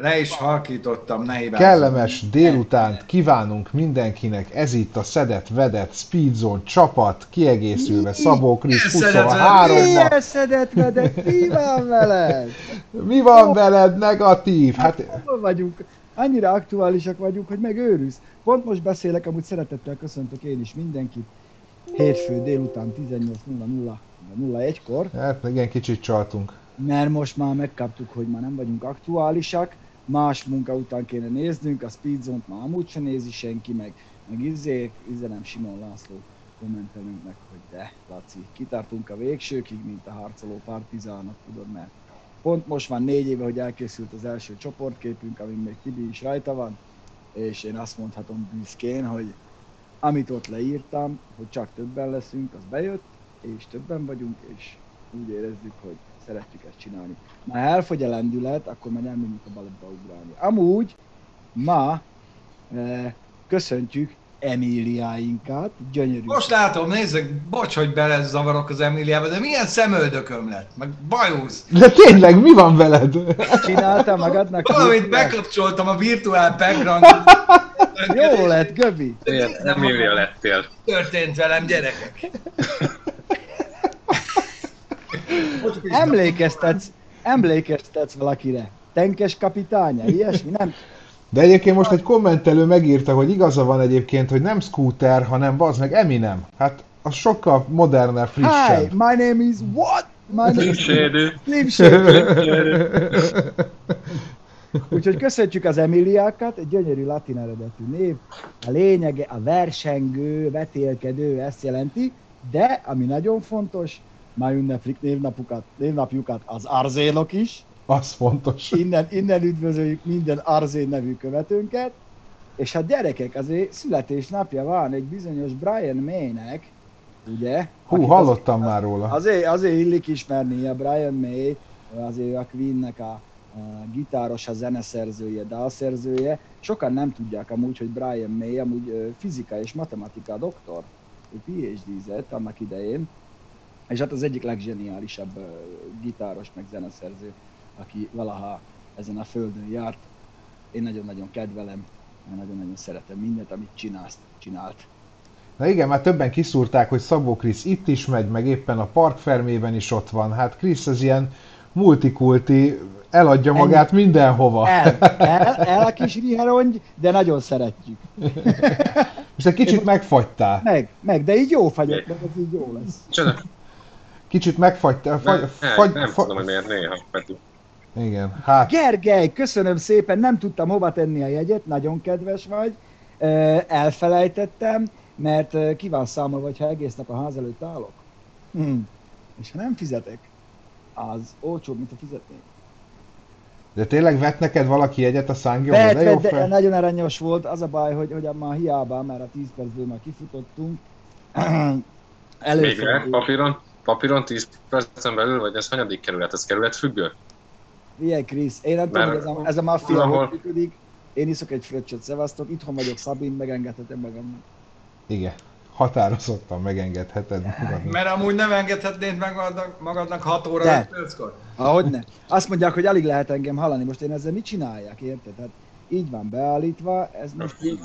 Le is halkítottam, ne hibázzon. Kellemes délutánt kívánunk mindenkinek. Ez itt a Szedett Vedett Speedzone csapat, kiegészülve Szabó Krisz Milyen 23 Milyen szedett vedett, mi van veled? Mi van veled? Negatív? Hát Hol vagyunk? Annyira aktuálisak vagyunk, hogy megőrülsz. Pont most beszélek, amúgy szeretettel köszöntök én is mindenkit. Hétfő délután 18.00-01-kor, Hát igen, kicsit csaltunk. mert most már megkaptuk, hogy már nem vagyunk aktuálisak, más munka után kéne néznünk, a Speedzone-t már amúgy se nézi senki, meg, meg izé, üzenem Simon László kommentelünk meg, hogy de, Laci, kitartunk a végsőkig, mint a harcoló partizánok, tudod, mert pont most van négy éve, hogy elkészült az első csoportképünk, amin még Tibi is rajta van, és én azt mondhatom büszkén, hogy amit ott leírtam, hogy csak többen leszünk, az bejött, és többen vagyunk, és úgy érezzük, hogy szeretjük ezt csinálni. Ha elfogy a lendület, akkor már nem tudjuk a baletba ugrálni. Amúgy ma eh, köszöntjük Emíliáinkat, gyönyörű. Most látom, nézzük, bocs, hogy belezavarok az Emiliába, de milyen szemöldököm lett, meg bajusz. De tényleg, mi van veled? Csinálta magadnak? Valamit bekapcsoltam a virtuál background Jó lett, Göbi. Emilia lettél. történt velem, gyerekek. Emlékeztetsz, emlékeztetsz valakire. Tenkes kapitánya, ilyesmi, nem? De egyébként most egy kommentelő megírta, hogy igaza van egyébként, hogy nem Scooter, hanem az meg Eminem. Hát az sokkal modernebb, Hi, frissebb. my name is what? My name is. Slim. Úgyhogy köszöntjük az Emiliákat, egy gyönyörű latin eredetű név. A lényege a versengő, vetélkedő, ezt jelenti, de ami nagyon fontos, már ünneplik névnapukat, névnapjukat az arzénok is. Az fontos. Innen, innen üdvözöljük minden arzén nevű követőnket. És hát gyerekek, azért születésnapja van egy bizonyos Brian May-nek, ugye? Hú, hallottam már róla. Azért, azért illik ismerni a Brian May, azért a Queennek a, a gitáros, a zeneszerzője, dalszerzője. Sokan nem tudják amúgy, hogy Brian May amúgy fizika és matematika doktor. Ő PhD-zett annak idején, és hát az egyik leggeniálisabb gitáros meg zeneszerző, aki valaha ezen a földön járt. Én nagyon-nagyon kedvelem, nagyon-nagyon szeretem mindent, amit csinálsz, csinált. Na igen, már többen kiszúrták, hogy Szabó Krisz itt is megy, meg éppen a Park Fermében is ott van. Hát Krisz az ilyen multikulti, eladja Ennyi. magát mindenhova. El, el, el a kis riherongy, de nagyon szeretjük. Most egy kicsit megfagytál. Meg, meg, de így jó fagyok, meg ez így jó lesz. Csoda. Kicsit megfagytál. Fagy, Nem, fagy, nem fagy, tudom, hogy miért néha. Peti. Igen, hát Gergely, köszönöm szépen, nem tudtam hova tenni a jegyet, nagyon kedves vagy. Elfelejtettem, mert ki van számolva, hogyha egész nap a ház előtt állok. Hm. És ha nem fizetek, az olcsóbb, mint a fizetnék. de tényleg vett neked valaki jegyet a Sangyóba? Vett, vett, de fel. nagyon aranyos volt, az a baj, hogy, hogy már hiába, mert a 10 percből már kifutottunk. Végre, Előfordul. papíron, papíron 10 percen belül, vagy ez hanyadik kerület? Ez kerület függő? Ilyen Krisz, én nem tudom, Mert hogy ez a, ez a maffia valahol- hogy működik. Én iszok egy fröccsöt, szevasztok, itthon vagyok Szabin, megengedhetem magamnak. Igen, határozottan megengedheted magadnak. Mert amúgy nem engedhetnéd meg magadnak, magadnak 6 óra De. 5 perckor. Ahogy ne. Azt mondják, hogy alig lehet engem hallani, most én ezzel mit csinálják, érted? Tehát így van beállítva, ez most így...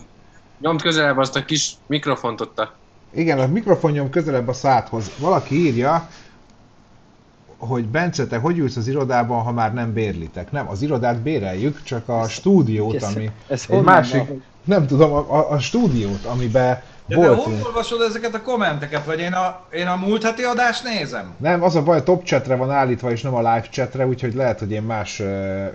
Nyomd közelebb azt a kis mikrofont ott a... Igen, a mikrofonjom közelebb a szádhoz. Valaki írja, hogy Bence, te hogy ülsz az irodában, ha már nem bérlitek? Nem, az irodát béreljük, csak a stúdiót, Ez- ami... ez egy másik, van? nem tudom, a, a, a stúdiót, amiben De, de hol olvasod ezeket a kommenteket? Vagy én a, én a múlt heti adást nézem? Nem, az a baj, a top chatre van állítva, és nem a live chatre, úgyhogy lehet, hogy én más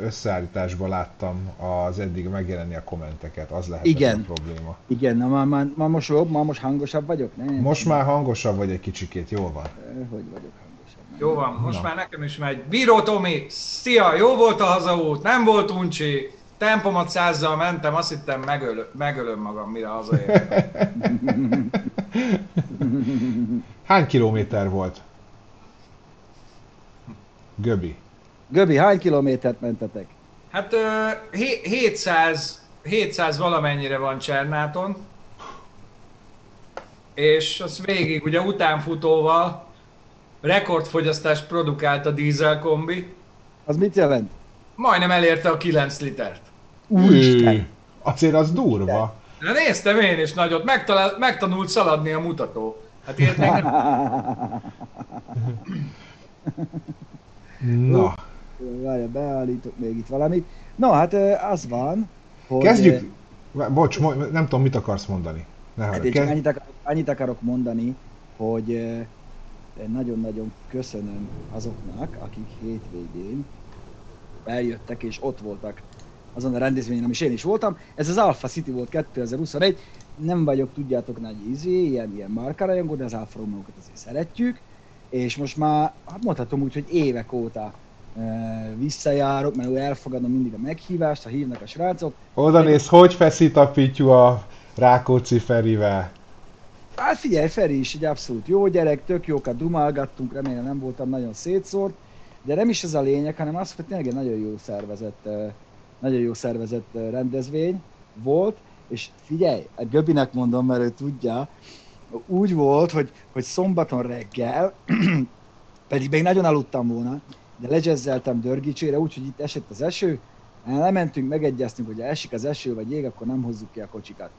összeállításban láttam az eddig megjelenni a kommenteket. Az lehet Igen. a probléma. Igen, na már, már, már most jobb, már most hangosabb vagyok? Nem. Most már hangosabb vagy egy kicsikét, jól van. Hogy vagyok hangosabb? Jó van, most Na. már nekem is megy. Bíró Tomi, szia, jó volt a hazaút, nem volt uncsi. Tempomat százzal mentem, azt hittem megöl, megölöm magam, mire hazaértem. Hány kilométer volt? Göbi. Göbi, hány kilométert mentetek? Hát ö, hé- 700, 700 valamennyire van Csernáton, és az végig ugye utánfutóval rekordfogyasztást produkált a dízel kombi. Az mit jelent? majdnem elérte a 9 litert. Úristen! Azért az durva. De néztem én is nagyot, megtalál, megtanult szaladni a mutató. Hát ilyet még nem... Na, Várja, beállítok még itt valamit. Na hát az van, hogy... kezdjük. Bocs, nem tudom, mit akarsz mondani. Ne Hát én csak annyit, akar, annyit akarok mondani, hogy nagyon-nagyon köszönöm azoknak, akik hétvégén eljöttek és ott voltak azon a rendezvényen, amin én is voltam. Ez az Alpha City volt 2021. Nem vagyok, tudjátok, nagy izé, ilyen, ilyen márkárajongó, de az Alfa Romeo-kat azért szeretjük. És most már, hát mondhatom úgy, hogy évek óta ö, visszajárok, mert elfogadom mindig a meghívást, ha hívnak a srácok. Oda néz, hogy feszít a pityu a Rákóczi Ferivel. Hát figyelj, Feri is egy abszolút jó gyerek, tök jókat dumálgattunk, remélem nem voltam nagyon szétszórt, de nem is ez a lényeg, hanem az, hogy tényleg egy nagyon jó szervezett, eh, nagyon jó szervezett rendezvény volt, és figyelj, a Göbinek mondom, mert ő tudja, úgy volt, hogy, hogy szombaton reggel, pedig még nagyon aludtam volna, de legyezzeltem Dörgicsére, úgyhogy itt esett az eső, lementünk, megegyeztünk, hogy ha esik az eső vagy jég, akkor nem hozzuk ki a kocsikat.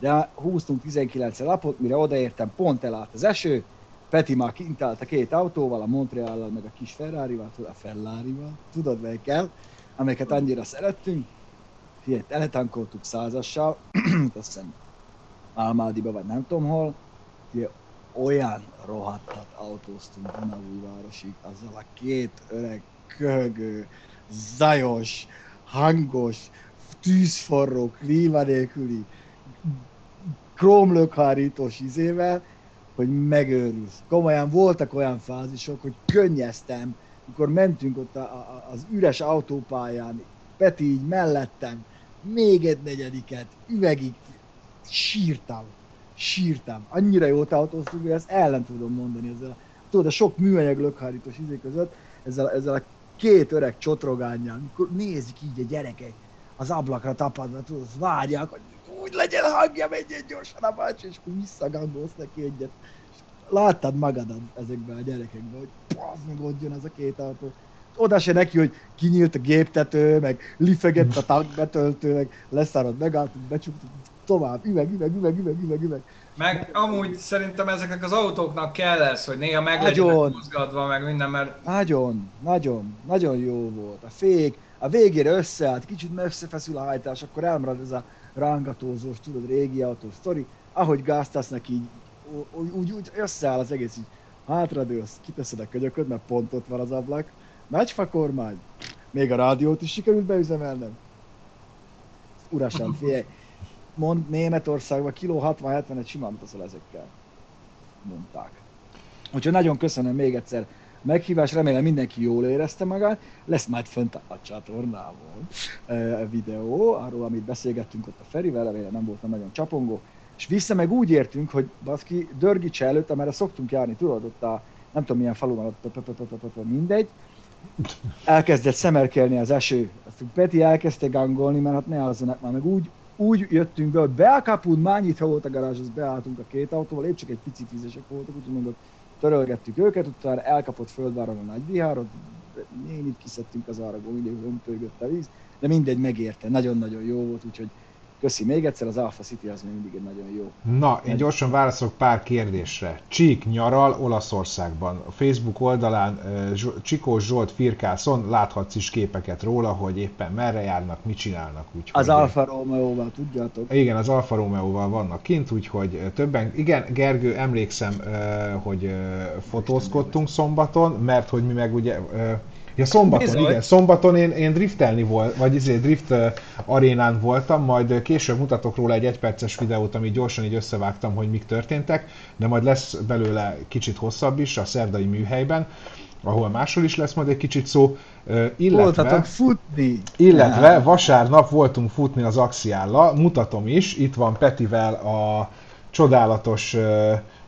De húztunk 19 lapot, mire odaértem, pont elállt az eső, Peti már kint állt a két autóval, a montreal meg a kis Ferrari-val, a Ferrari-val, tudod melyikkel, amelyeket annyira szerettünk. Figyelj, teletankoltuk százassal, azt hiszem Almádiba, vagy nem tudom hol, Figyelj, olyan rohadtat autóztunk Dunaújvárosig, azzal a két öreg, köhögő, zajos, hangos, tűzforró, klíma nélküli, krómlökhárítós izével, hogy megőrülsz. Komolyan voltak olyan fázisok, hogy könnyeztem, mikor mentünk ott a, a, az üres autópályán, Peti így mellettem, még egy negyediket, üvegig, sírtam, sírtam. Annyira jót autóztunk, hogy ezt el nem tudom mondani ezzel a, tudod, a sok műanyag lökhárítós izé között, ezzel, ezzel a két öreg csotrogányjal, mikor nézik így a gyerekek, az ablakra tapadva, tudod, várják, hogy úgy legyen hangja, menjen gyorsan a bácsi, és akkor visszagangolsz neki egyet. Láttad magadat ezekben a gyerekekben, hogy pasz, meg ott jön az a két autó. Oda se neki, hogy kinyílt a géptető, meg lifegett a tankbetöltő, meg leszárad, megálltunk, becsuktuk, tovább, üveg, üveg, üveg, üveg, üveg, üveg. Meg amúgy szerintem ezeknek az autóknak kell ez, hogy néha meg Nagyon. mozgatva, meg minden, mert Nagyon, nagyon, nagyon jó volt. A fék, a végére összeállt, kicsit összefeszül a hajtás, akkor elmarad ez a rángatózós, tudod, régi autó sztori. Ahogy gáztasznak így, úgy, úgy, úgy összeáll az egész így. Hátradőlsz, kiteszed a könyököd, mert pont ott van az ablak. Nagy fakormány. Még a rádiót is sikerült beüzemelnem. Urasan, figyelj. Mond Németországban kiló 60-70-et simán teszel ezekkel. Mondták. Úgyhogy nagyon köszönöm még egyszer meghívás, remélem mindenki jól érezte magát. Lesz majd fönt a csatornámon eh, videó, arról, amit beszélgettünk ott a Ferivel, remélem nem voltam nagyon csapongó. És vissza meg úgy értünk, hogy baszki, Dörgics előtt, amerre szoktunk járni, tudod, ott a nem tudom milyen falu van, ott, mindegy, elkezdett szemerkelni az eső. Azt Peti elkezdte gangolni, mert hát ne alzanak már meg. Úgy, úgy jöttünk be, hogy be a kapun, már nyitva volt a garázs, az beálltunk a két autóval, épp csak egy picit vizesek voltak, úgyhogy mondok, törölgettük őket, utána elkapott földváron a nagy viharot, nénit kiszedtünk az arra, mindig ömpölygött a víz, de mindegy, megérte, nagyon-nagyon jó volt, úgyhogy köszi még egyszer, az Alpha City az még mindig egy nagyon jó. Na, én gyorsan válaszolok pár kérdésre. Csík nyaral Olaszországban. A Facebook oldalán Csikós Zsolt firkászon láthatsz is képeket róla, hogy éppen merre járnak, mit csinálnak. Úgyhogy, Az Alfa Romeo-val, tudjátok? Igen, az Alfa Romeo-val vannak kint, úgyhogy többen, igen, Gergő, emlékszem, hogy fotózkodtunk szombaton, mert hogy mi meg ugye, ja szombaton, Bizony. igen, szombaton én, én driftelni volt, vagy izé, drift arénán voltam, majd később mutatok róla egy egyperces videót, amit gyorsan így összevágtam, hogy mik történtek, de majd lesz belőle kicsit hosszabb is a szerdai műhelyben, ahol máshol is lesz majd egy kicsit szó, Voltatok illetve... futni! Illetve vasárnap voltunk futni az Axiállal, mutatom is, itt van Petivel a csodálatos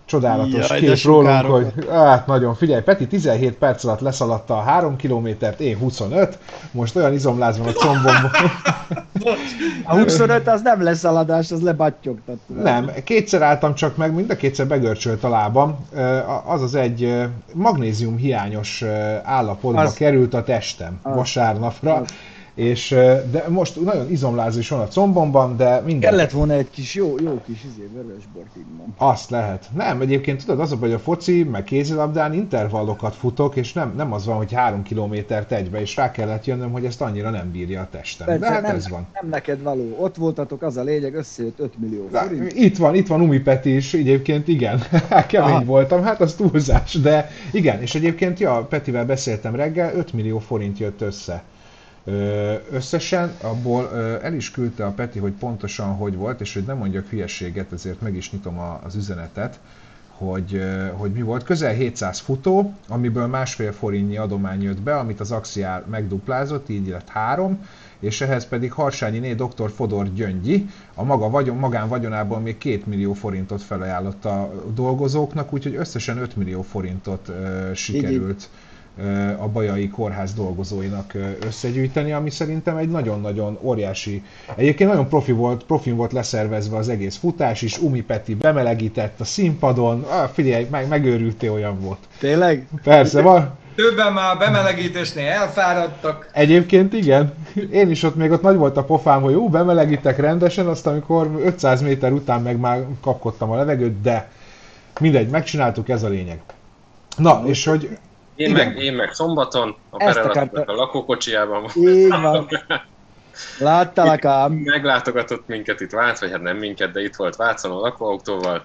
Csodálatos Jaj, kép rólunk, sugárok. hogy hát nagyon, figyelj, Peti 17 perc alatt leszaladta a 3 kilométert, én 25, most olyan izomláz van a combomban. A 25 az nem lesz szaladás, az lebattyogtat. tudod. Nem, kétszer álltam csak meg, mind a kétszer begörcsölt a lábam. Az az egy magnézium hiányos állapotba Az- került a testem Az- vasárnapra. az. És, de most nagyon izomláz is van a combomban, de minden. Kellett volna egy kis jó, jó kis izé, vörösbort innom. Azt lehet. Nem, egyébként tudod, az a baj, hogy a foci, meg kézilabdán intervallokat futok, és nem, nem az van, hogy három kilométert egybe, és rá kellett jönnöm, hogy ezt annyira nem bírja a testem. De Persze, hát nem, ez van. nem neked való. Ott voltatok, az a lényeg, összejött 5 millió forint. Itt van, itt van Umi Peti is, egyébként igen, kemény Aha. voltam, hát az túlzás, de igen, és egyébként, ja, Petivel beszéltem reggel, 5 millió forint jött össze. Összesen, abból el is küldte a Peti, hogy pontosan hogy volt, és hogy nem mondjak hülyeséget, ezért meg is nyitom az üzenetet, hogy, hogy mi volt. Közel 700 futó, amiből másfél forintnyi adomány jött be, amit az Axiál megduplázott, így lett három, és ehhez pedig Harsányiné dr. Fodor Gyöngyi a maga vagyon, magán vagyonából még 2 millió forintot felajánlott a dolgozóknak, úgyhogy összesen 5 millió forintot ö, sikerült ö, a Bajai Kórház dolgozóinak összegyűjteni, ami szerintem egy nagyon-nagyon óriási, egyébként nagyon profi volt, profin volt leszervezve az egész futás is, Umi Peti bemelegített a színpadon, ah, figyelj, meg, megőrültél olyan volt. Tényleg? Persze, van, Többen már a bemelegítésnél elfáradtak. Egyébként igen. Én is ott még ott nagy volt a pofám, hogy jó, bemelegítek rendesen, azt amikor 500 méter után meg már kapkodtam a levegőt, de mindegy, megcsináltuk, ez a lényeg. Na, és hogy Én Igen. meg, én meg szombaton, a Ezt akarta- a lakókocsijában Így van. Láttalak ám. meglátogatott minket itt Vác, vagy hát nem minket, de itt volt Vácon a lakóautóval.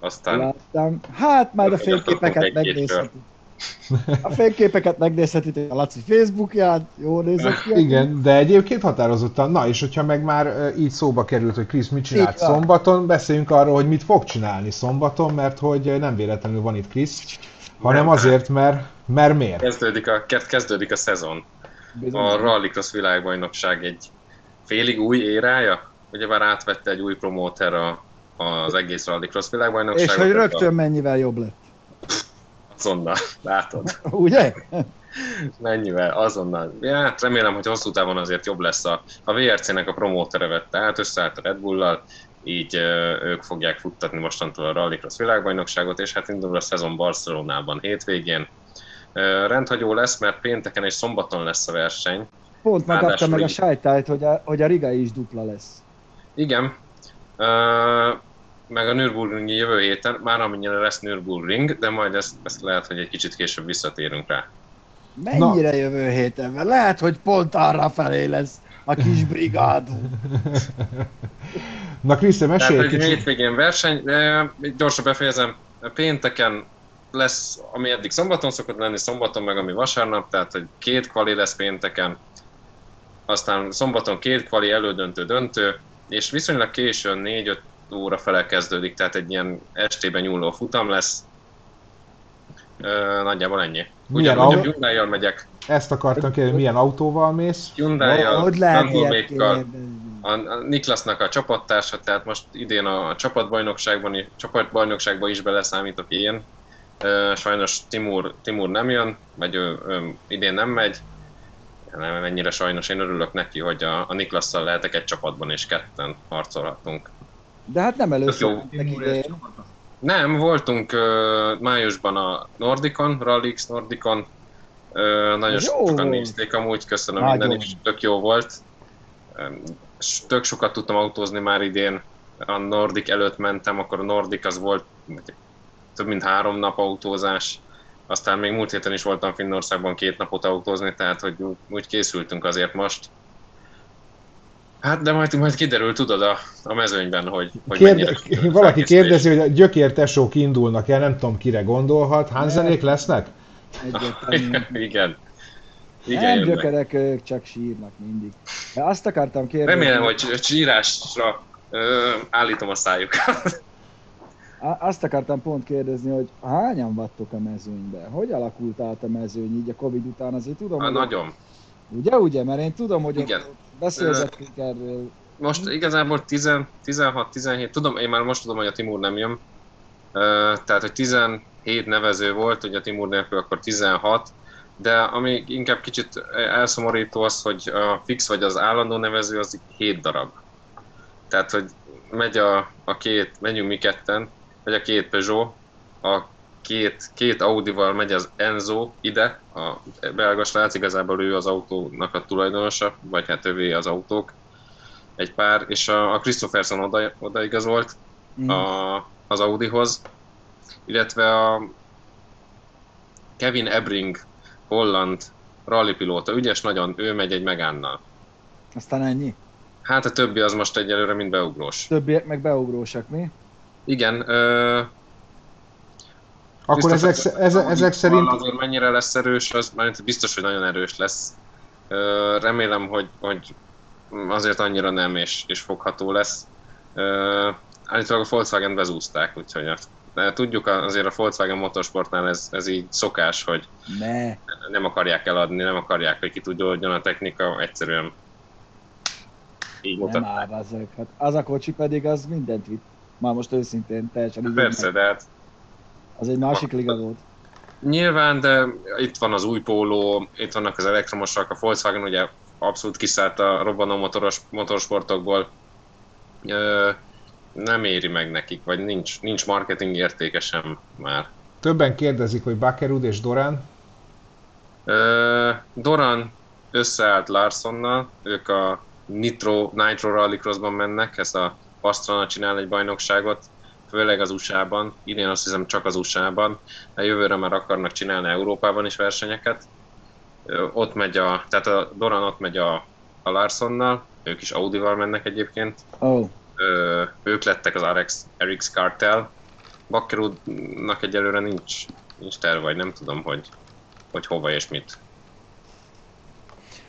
Aztán Láttam. Hát majd a fényképeket egy-két megnézhetik. A fényképeket megnézhetitek a Laci Facebookján, jó nézett ki. igen, de egyébként határozottan, na és hogyha meg már így szóba került, hogy Krisz mit csinált van. szombaton, beszéljünk arról, hogy mit fog csinálni szombaton, mert hogy nem véletlenül van itt Krisz, hanem Nem. azért, mert, mert miért? kezdődik a, ke- kezdődik a szezon. Bizony. A Rallycross világbajnokság egy félig új érája. Ugyebár átvette egy új promóter a, az egész Rallycross világbajnokságot. És hogy ez a- rögtön mennyivel jobb lett. Azonnal, látod. Ugye? Mennyivel, azonnal. Ja, hát remélem, hogy hosszú távon azért jobb lesz a, a VRC-nek a promótere vette át, összeállt a Red Bull-lal, így ők fogják futtatni mostantól a Rallycross világbajnokságot, és hát indul a szezon Barcelonában hétvégén. Rendhagyó lesz, mert pénteken és szombaton lesz a verseny. Pont Ráadásul meg a sajtájt, hogy a, hogy a Riga is dupla lesz. Igen, ö, meg a Nürburgringi jövő héten, már amennyire lesz Nürburgring, de majd ezt, ezt lehet, hogy egy kicsit később visszatérünk rá. Mennyire jövő héten? Mert lehet, hogy pont arra felé lesz a kis brigádunk. Na Krisz, te Tehát mesélj egy egy kicsit. hétvégén verseny, de gyorsan befejezem, pénteken lesz, ami eddig szombaton szokott lenni, szombaton meg ami vasárnap, tehát hogy két kvali lesz pénteken, aztán szombaton két kvali elődöntő döntő, és viszonylag későn 4-5 óra fele kezdődik, tehát egy ilyen estében nyúló futam lesz. Ö, nagyjából ennyi. Milyen Ugyanúgy a Hyundai-jal megyek, Ezt akartam kérdezni, milyen autóval mész? Hyundai-jal, kérdezni? a, a Niklasnak a csapattársa, tehát most idén a, a csapatbajnokságban, csapatbajnokságban is beleszámítok én. Sajnos Timur, Timur nem jön, vagy ő, ő idén nem megy. Nem ennyire sajnos, én örülök neki, hogy a, a Niklasszal lehetek egy csapatban, és ketten harcolhatunk. De hát nem jó. először mentek Timur és idén. Nem, voltunk ö, májusban a Nordicon, Rallix Nordicon. Ö, nagyon jó sokan nézték, amúgy köszönöm Nagyon. minden, és tök jó volt. Tök sokat tudtam autózni már idén. A Nordic előtt mentem, akkor a Nordic az volt több mint három nap autózás. Aztán még múlt héten is voltam Finnországban két napot autózni, tehát hogy úgy készültünk azért most. Hát de majd, majd kiderül, tudod, a, a mezőnyben, hogy, hogy Kérde, mennyire valaki kérdezi, hogy a gyökér tesók indulnak el, nem tudom kire gondolhat. Hanzenék lesznek? Igen. Igen, nem jönnek. gyökerek, ők csak sírnak mindig. De azt akartam kérdezni. Remélem, hogy csírásra ö, állítom a szájukat. Azt akartam pont kérdezni, hogy hányan vattok a mezőnybe? Hogy alakult át a mezőny így a Covid után? Azért tudom, Ah, hogy Nagyon. Ugye, ugye? Mert én tudom, hogy Igen. ott beszélgettünk erről. Most igazából 10 16-17, tudom, én már most tudom, hogy a Timur nem jön. Tehát, hogy 17 nevező volt, ugye Timur nélkül akkor 16, de ami inkább kicsit elszomorító az, hogy a fix vagy az állandó nevező az 7 darab. Tehát, hogy megy a, a két, megyünk mi ketten, vagy a két Peugeot, a két, két Audi-val megy az Enzo ide, a belga srác, igazából ő az autónak a tulajdonosa, vagy hát ővé az autók, egy pár, és a, a Christopherson oda, odaigazolt Mm. a, az Audihoz, illetve a Kevin Ebring, holland rallipilóta, ügyes nagyon, ő megy egy megánnal. Aztán ennyi. Hát a többi az most egyelőre mind beugrós. Többiek meg beugrósak, mi? Igen, ö, Akkor biztos, ezek, ezek, ezek szerint Azért mennyire lesz erős, az már biztos, hogy nagyon erős lesz. Remélem, hogy, hogy azért annyira nem, és, és fogható lesz. Állítólag a Volkswagen bezúzták, úgyhogy a- de tudjuk azért a Volkswagen motorsportnál ez, ez így szokás, hogy Ne. nem akarják eladni, nem akarják, hogy ki tudódjon a technika, egyszerűen így Nem mutatják. áll. Hát az a kocsi pedig az mindent vitt. Már most őszintén teljesen Persze, de hát Az egy másik liga volt. Nyilván, de itt van az új póló, itt vannak az elektromosak, a Volkswagen ugye abszolút kiszállt a robbanó motoros, motorsportokból. Ö, nem éri meg nekik, vagy nincs, nincs marketing értéke sem már. többen kérdezik, hogy Bakerud és Doran, Ö, Doran összeállt Larsonnal, ők a Nitro, Nitro Rallycrossban mennek, ezt a Pastrana csinál egy bajnokságot, főleg az USA-ban, idén azt hiszem csak az USA-ban, a jövőre már akarnak csinálni Európában is versenyeket. Ott megy a, tehát a Doran ott megy a, a Larsonnal, ők is Audival mennek egyébként, oh, Ö, ők lettek az RX, RX Cartel. Bakkerudnak egyelőre nincs, nincs terve, vagy nem tudom, hogy, hogy hova és mit.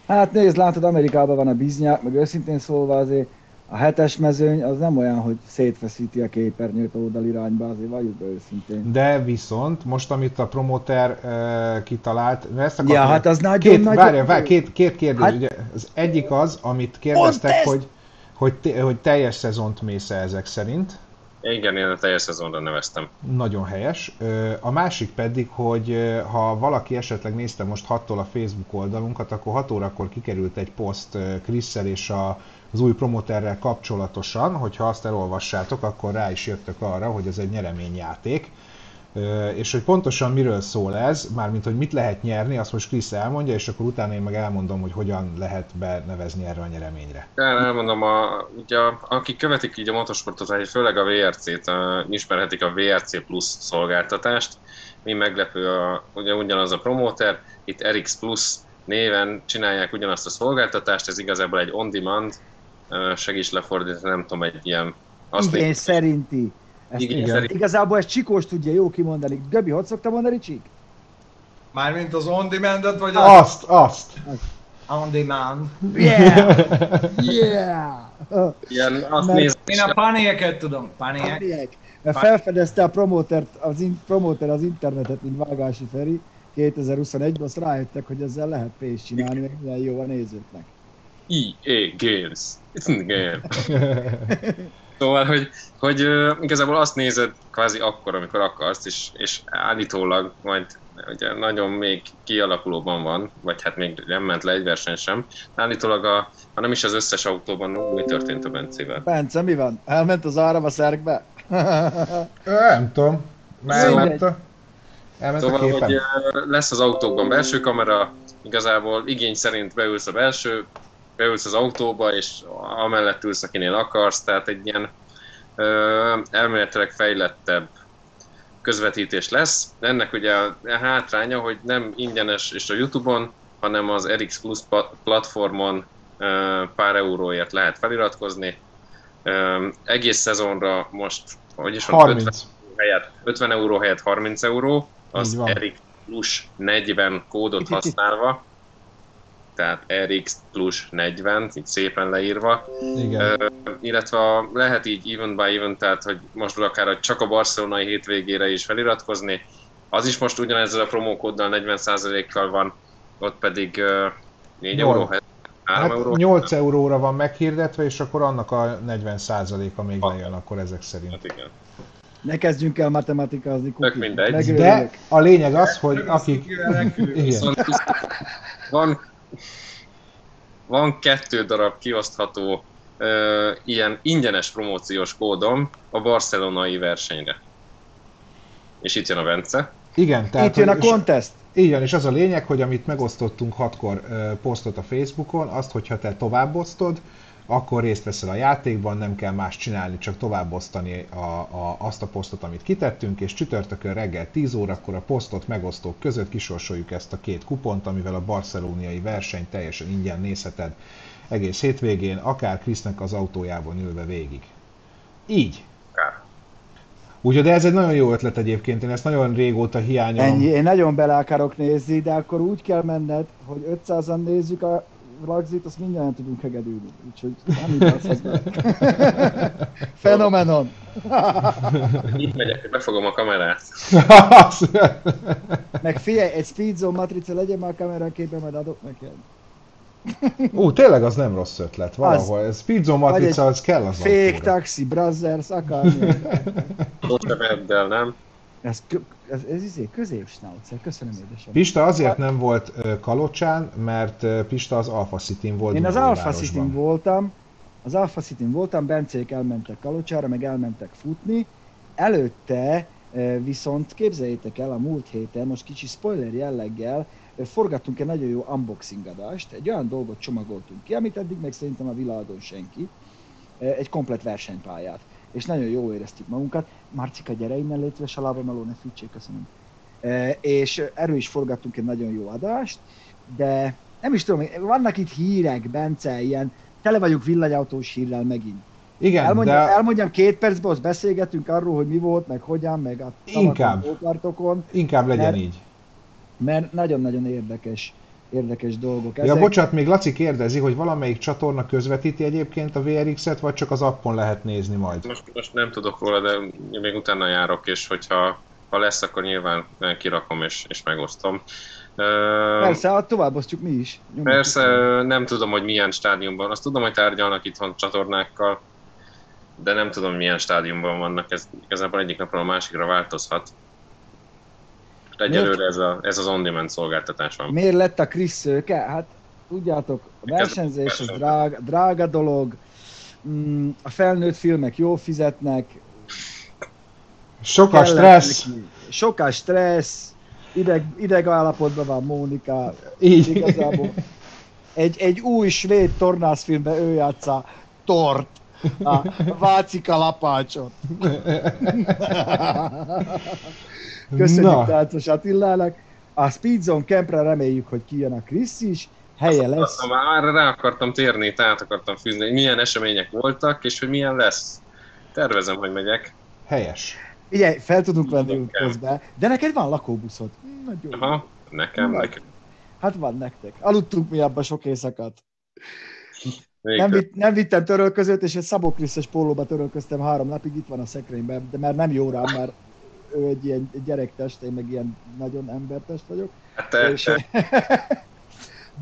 Hát nézd, látod, Amerikában van a biznyák, meg őszintén szólva azért a hetes mezőny az nem olyan, hogy szétfeszíti a képernyőt oldalirányba, azért valljuk be őszintén. de viszont most, amit a promoter uh, kitalált, ezt akartam, Ja, hát az nagyon két, nagy... várjál, várjál, két, két kérdés. Hát- ugye, az egyik az, amit kérdeztek, ezt! hogy, hogy, te, hogy teljes szezont mész -e ezek szerint. Igen, én a teljes szezonra neveztem. Nagyon helyes. A másik pedig, hogy ha valaki esetleg nézte most 6-tól a Facebook oldalunkat, akkor 6 órakor kikerült egy poszt Krisszel és a, az új promoterrel kapcsolatosan, hogyha azt elolvassátok, akkor rá is jöttök arra, hogy ez egy nyereményjáték. És hogy pontosan miről szól ez, mármint hogy mit lehet nyerni, azt most Krisz elmondja, és akkor utána én meg elmondom, hogy hogyan lehet benevezni erre a nyereményre. El, elmondom, a, ugye, akik követik így a motorsportot, főleg a VRC-t, a, ismerhetik a VRC Plus szolgáltatást. Mi meglepő, a, ugye ugyanaz a promoter, itt RX Plus néven csinálják ugyanazt a szolgáltatást, ez igazából egy on-demand, segíts lefordítani, nem tudom, egy ilyen... Azt Igény még- szerinti. Ezt Igen, igen. szerint- Igazából ezt Csikós tudja jó kimondani. Göbi, hogy szokta mondani Csik? Mármint az on demand vagy az Azt, azt! on demand. Yeah! Yeah! Ilyen, azt Mert- néz, Én a panéket tudom, panék. Pániek. Mert felfedezte a promotert, az, in, promoter az internetet, mint Vágási Feri 2021-ben, azt rájöttek, hogy ezzel lehet pénzt csinálni, meg milyen jó a nézőknek. EA Games. It's in the game. Szóval, hogy, hogy igazából azt nézed kvázi akkor, amikor akarsz, és, és állítólag majd ugye nagyon még kialakulóban van, vagy hát még nem ment le egy verseny sem. Állítólag, a, ha nem is az összes autóban, mi történt a Bencével? Bence, mi van? Elment az áram a szerkbe? Nem tudom. Elment a, elment a Szóval, képen. hogy lesz az autókban belső kamera, igazából igény szerint beülsz a belső, beülsz az autóba, és amellett ülsz, akinél akarsz, tehát egy ilyen ö, elméletileg fejlettebb közvetítés lesz. Ennek ugye a hátránya, hogy nem ingyenes és a Youtube-on, hanem az RX Plus platformon ö, pár euróért lehet feliratkozni. Ö, egész szezonra most, hogy is mondom, 50 30. helyett 50 euró helyett 30 euró, az. RX plus 40 kódot használva, tehát RX plus 40, így szépen leírva, Igen. Ö, illetve a, lehet így event by event, tehát hogy most akár hogy csak a barcelonai hétvégére is feliratkozni, az is most ugyanezzel a promókóddal 40%-kal van, ott pedig ö, 4 Nyolc. euró helyett 3 Hát euró. 8 euróra van meghirdetve, és akkor annak a 40%-a még Hat. lejön akkor ezek szerint. Hát igen. Ne kezdjünk el matematikázni, Kuki. Tök mindegy. Megőrülök. De a lényeg az, hogy akik... Viszont van, van kettő darab kiosztható ö, ilyen ingyenes promóciós kódom a barcelonai versenyre. És itt jön a Bence. Igen, tehát... Itt jön a contest. Így van, és az a lényeg, hogy amit megosztottunk hatkor ö, posztot a Facebookon, azt, hogyha te továbbosztod, akkor részt veszel a játékban, nem kell más csinálni, csak továbbosztani a, a, azt a posztot, amit kitettünk, és csütörtökön reggel 10 órakor a posztot megosztók között kisorsoljuk ezt a két kupont, amivel a barcelóniai versenyt teljesen ingyen nézheted egész hétvégén, akár Krisznek az autójában ülve végig. Így. Úgyhogy de ez egy nagyon jó ötlet egyébként, én ezt nagyon régóta hiányolom. Ennyi, én nagyon bele akarok nézni, de akkor úgy kell menned, hogy 500-an nézzük a ragzit, azt mindjárt tudunk hegedülni. Úgyhogy nem igazhatsz be. Fenomenon. Itt megyek, hogy befogom a kamerát. Meg figyelj, egy speedzone matrica legyen már a kameraképben, majd adok neked. Ú, tényleg az nem rossz ötlet, valahol. Ez Speedzone matrica, az kell az Fake, taxi, brothers, akármi. Ott a nem? Ez, ez, ez izé, középsnaucer, köszönöm édesem. Pista azért nem volt Kalocsán, mert Pista az Alpha city volt Én az. Alpha city voltam, az Alpha city voltam, Bencék elmentek Kalocsára, meg elmentek futni. Előtte viszont képzeljétek el a múlt héten, most kicsi spoiler jelleggel, forgattunk egy nagyon jó unboxing adást, egy olyan dolgot csomagoltunk ki, amit eddig meg szerintem a világon senki, egy komplet versenypályát. És nagyon jól éreztük magunkat. Marcika, gyere innen, légy szíves, a lábameló, ne fűtsék, köszönöm. Eh, És erről is forgattunk egy nagyon jó adást, de nem is tudom, vannak itt hírek, Bence, ilyen, tele vagyok villanyautós hírrel megint. Igen, Elmondjam, de elmondjam két percben, azt beszélgetünk arról, hogy mi volt, meg hogyan, meg a Inkább. inkább legyen mert- így. mert nagyon-nagyon érdekes, érdekes dolgok Ja, ezek. bocsánat, még Laci kérdezi, hogy valamelyik csatorna közvetíti egyébként a VRX-et, vagy csak az appon lehet nézni majd? Most, most nem tudok róla, de én még utána járok, és hogyha ha lesz, akkor nyilván kirakom és, és megosztom. Persze, hát továbbosztjuk mi is. Nyomjuk Persze, ö, nem tudom, hogy milyen stádiumban. Azt tudom, hogy tárgyalnak itthon csatornákkal, de nem tudom, milyen stádiumban vannak. Ez igazából egyik napról a másikra változhat. Egyelőre ez, a, ez az on-demand szolgáltatás van. Miért lett a Chris szőke? Hát tudjátok, a versenyzés az Persze. drága, drága dolog, Mm, a felnőtt filmek jól fizetnek, Sok a stressz, neki. Sokkal stressz, ideg, ideg állapotban van Mónika, így. igazából. Egy, egy új svéd tornászfilmben ő játsza Tort, a Váci kalapácsot. Köszönjük Na. Táncos Attilának. A Speedzone Campre reméljük, hogy kijön a Krisz is, helye lesz. Már rá akartam térni, tehát akartam fűzni, hogy milyen események voltak, és hogy milyen lesz. Tervezem, hogy megyek. Helyes. Figyelj, fel tudunk venni útközben, de neked van lakóbuszod. Nagyon jó. Aha, nekem, Na. nekem. Hát van nektek. Aludtunk mi abba sok éjszakat. Nem, vitt, nem vittem törölközőt, és egy Szabó Krisztus pólóba törölköztem három napig, itt van a szekrényben, de már nem jó rám, mert ő egy ilyen gyerektest, én meg ilyen nagyon embertest vagyok. Hát te, és, te,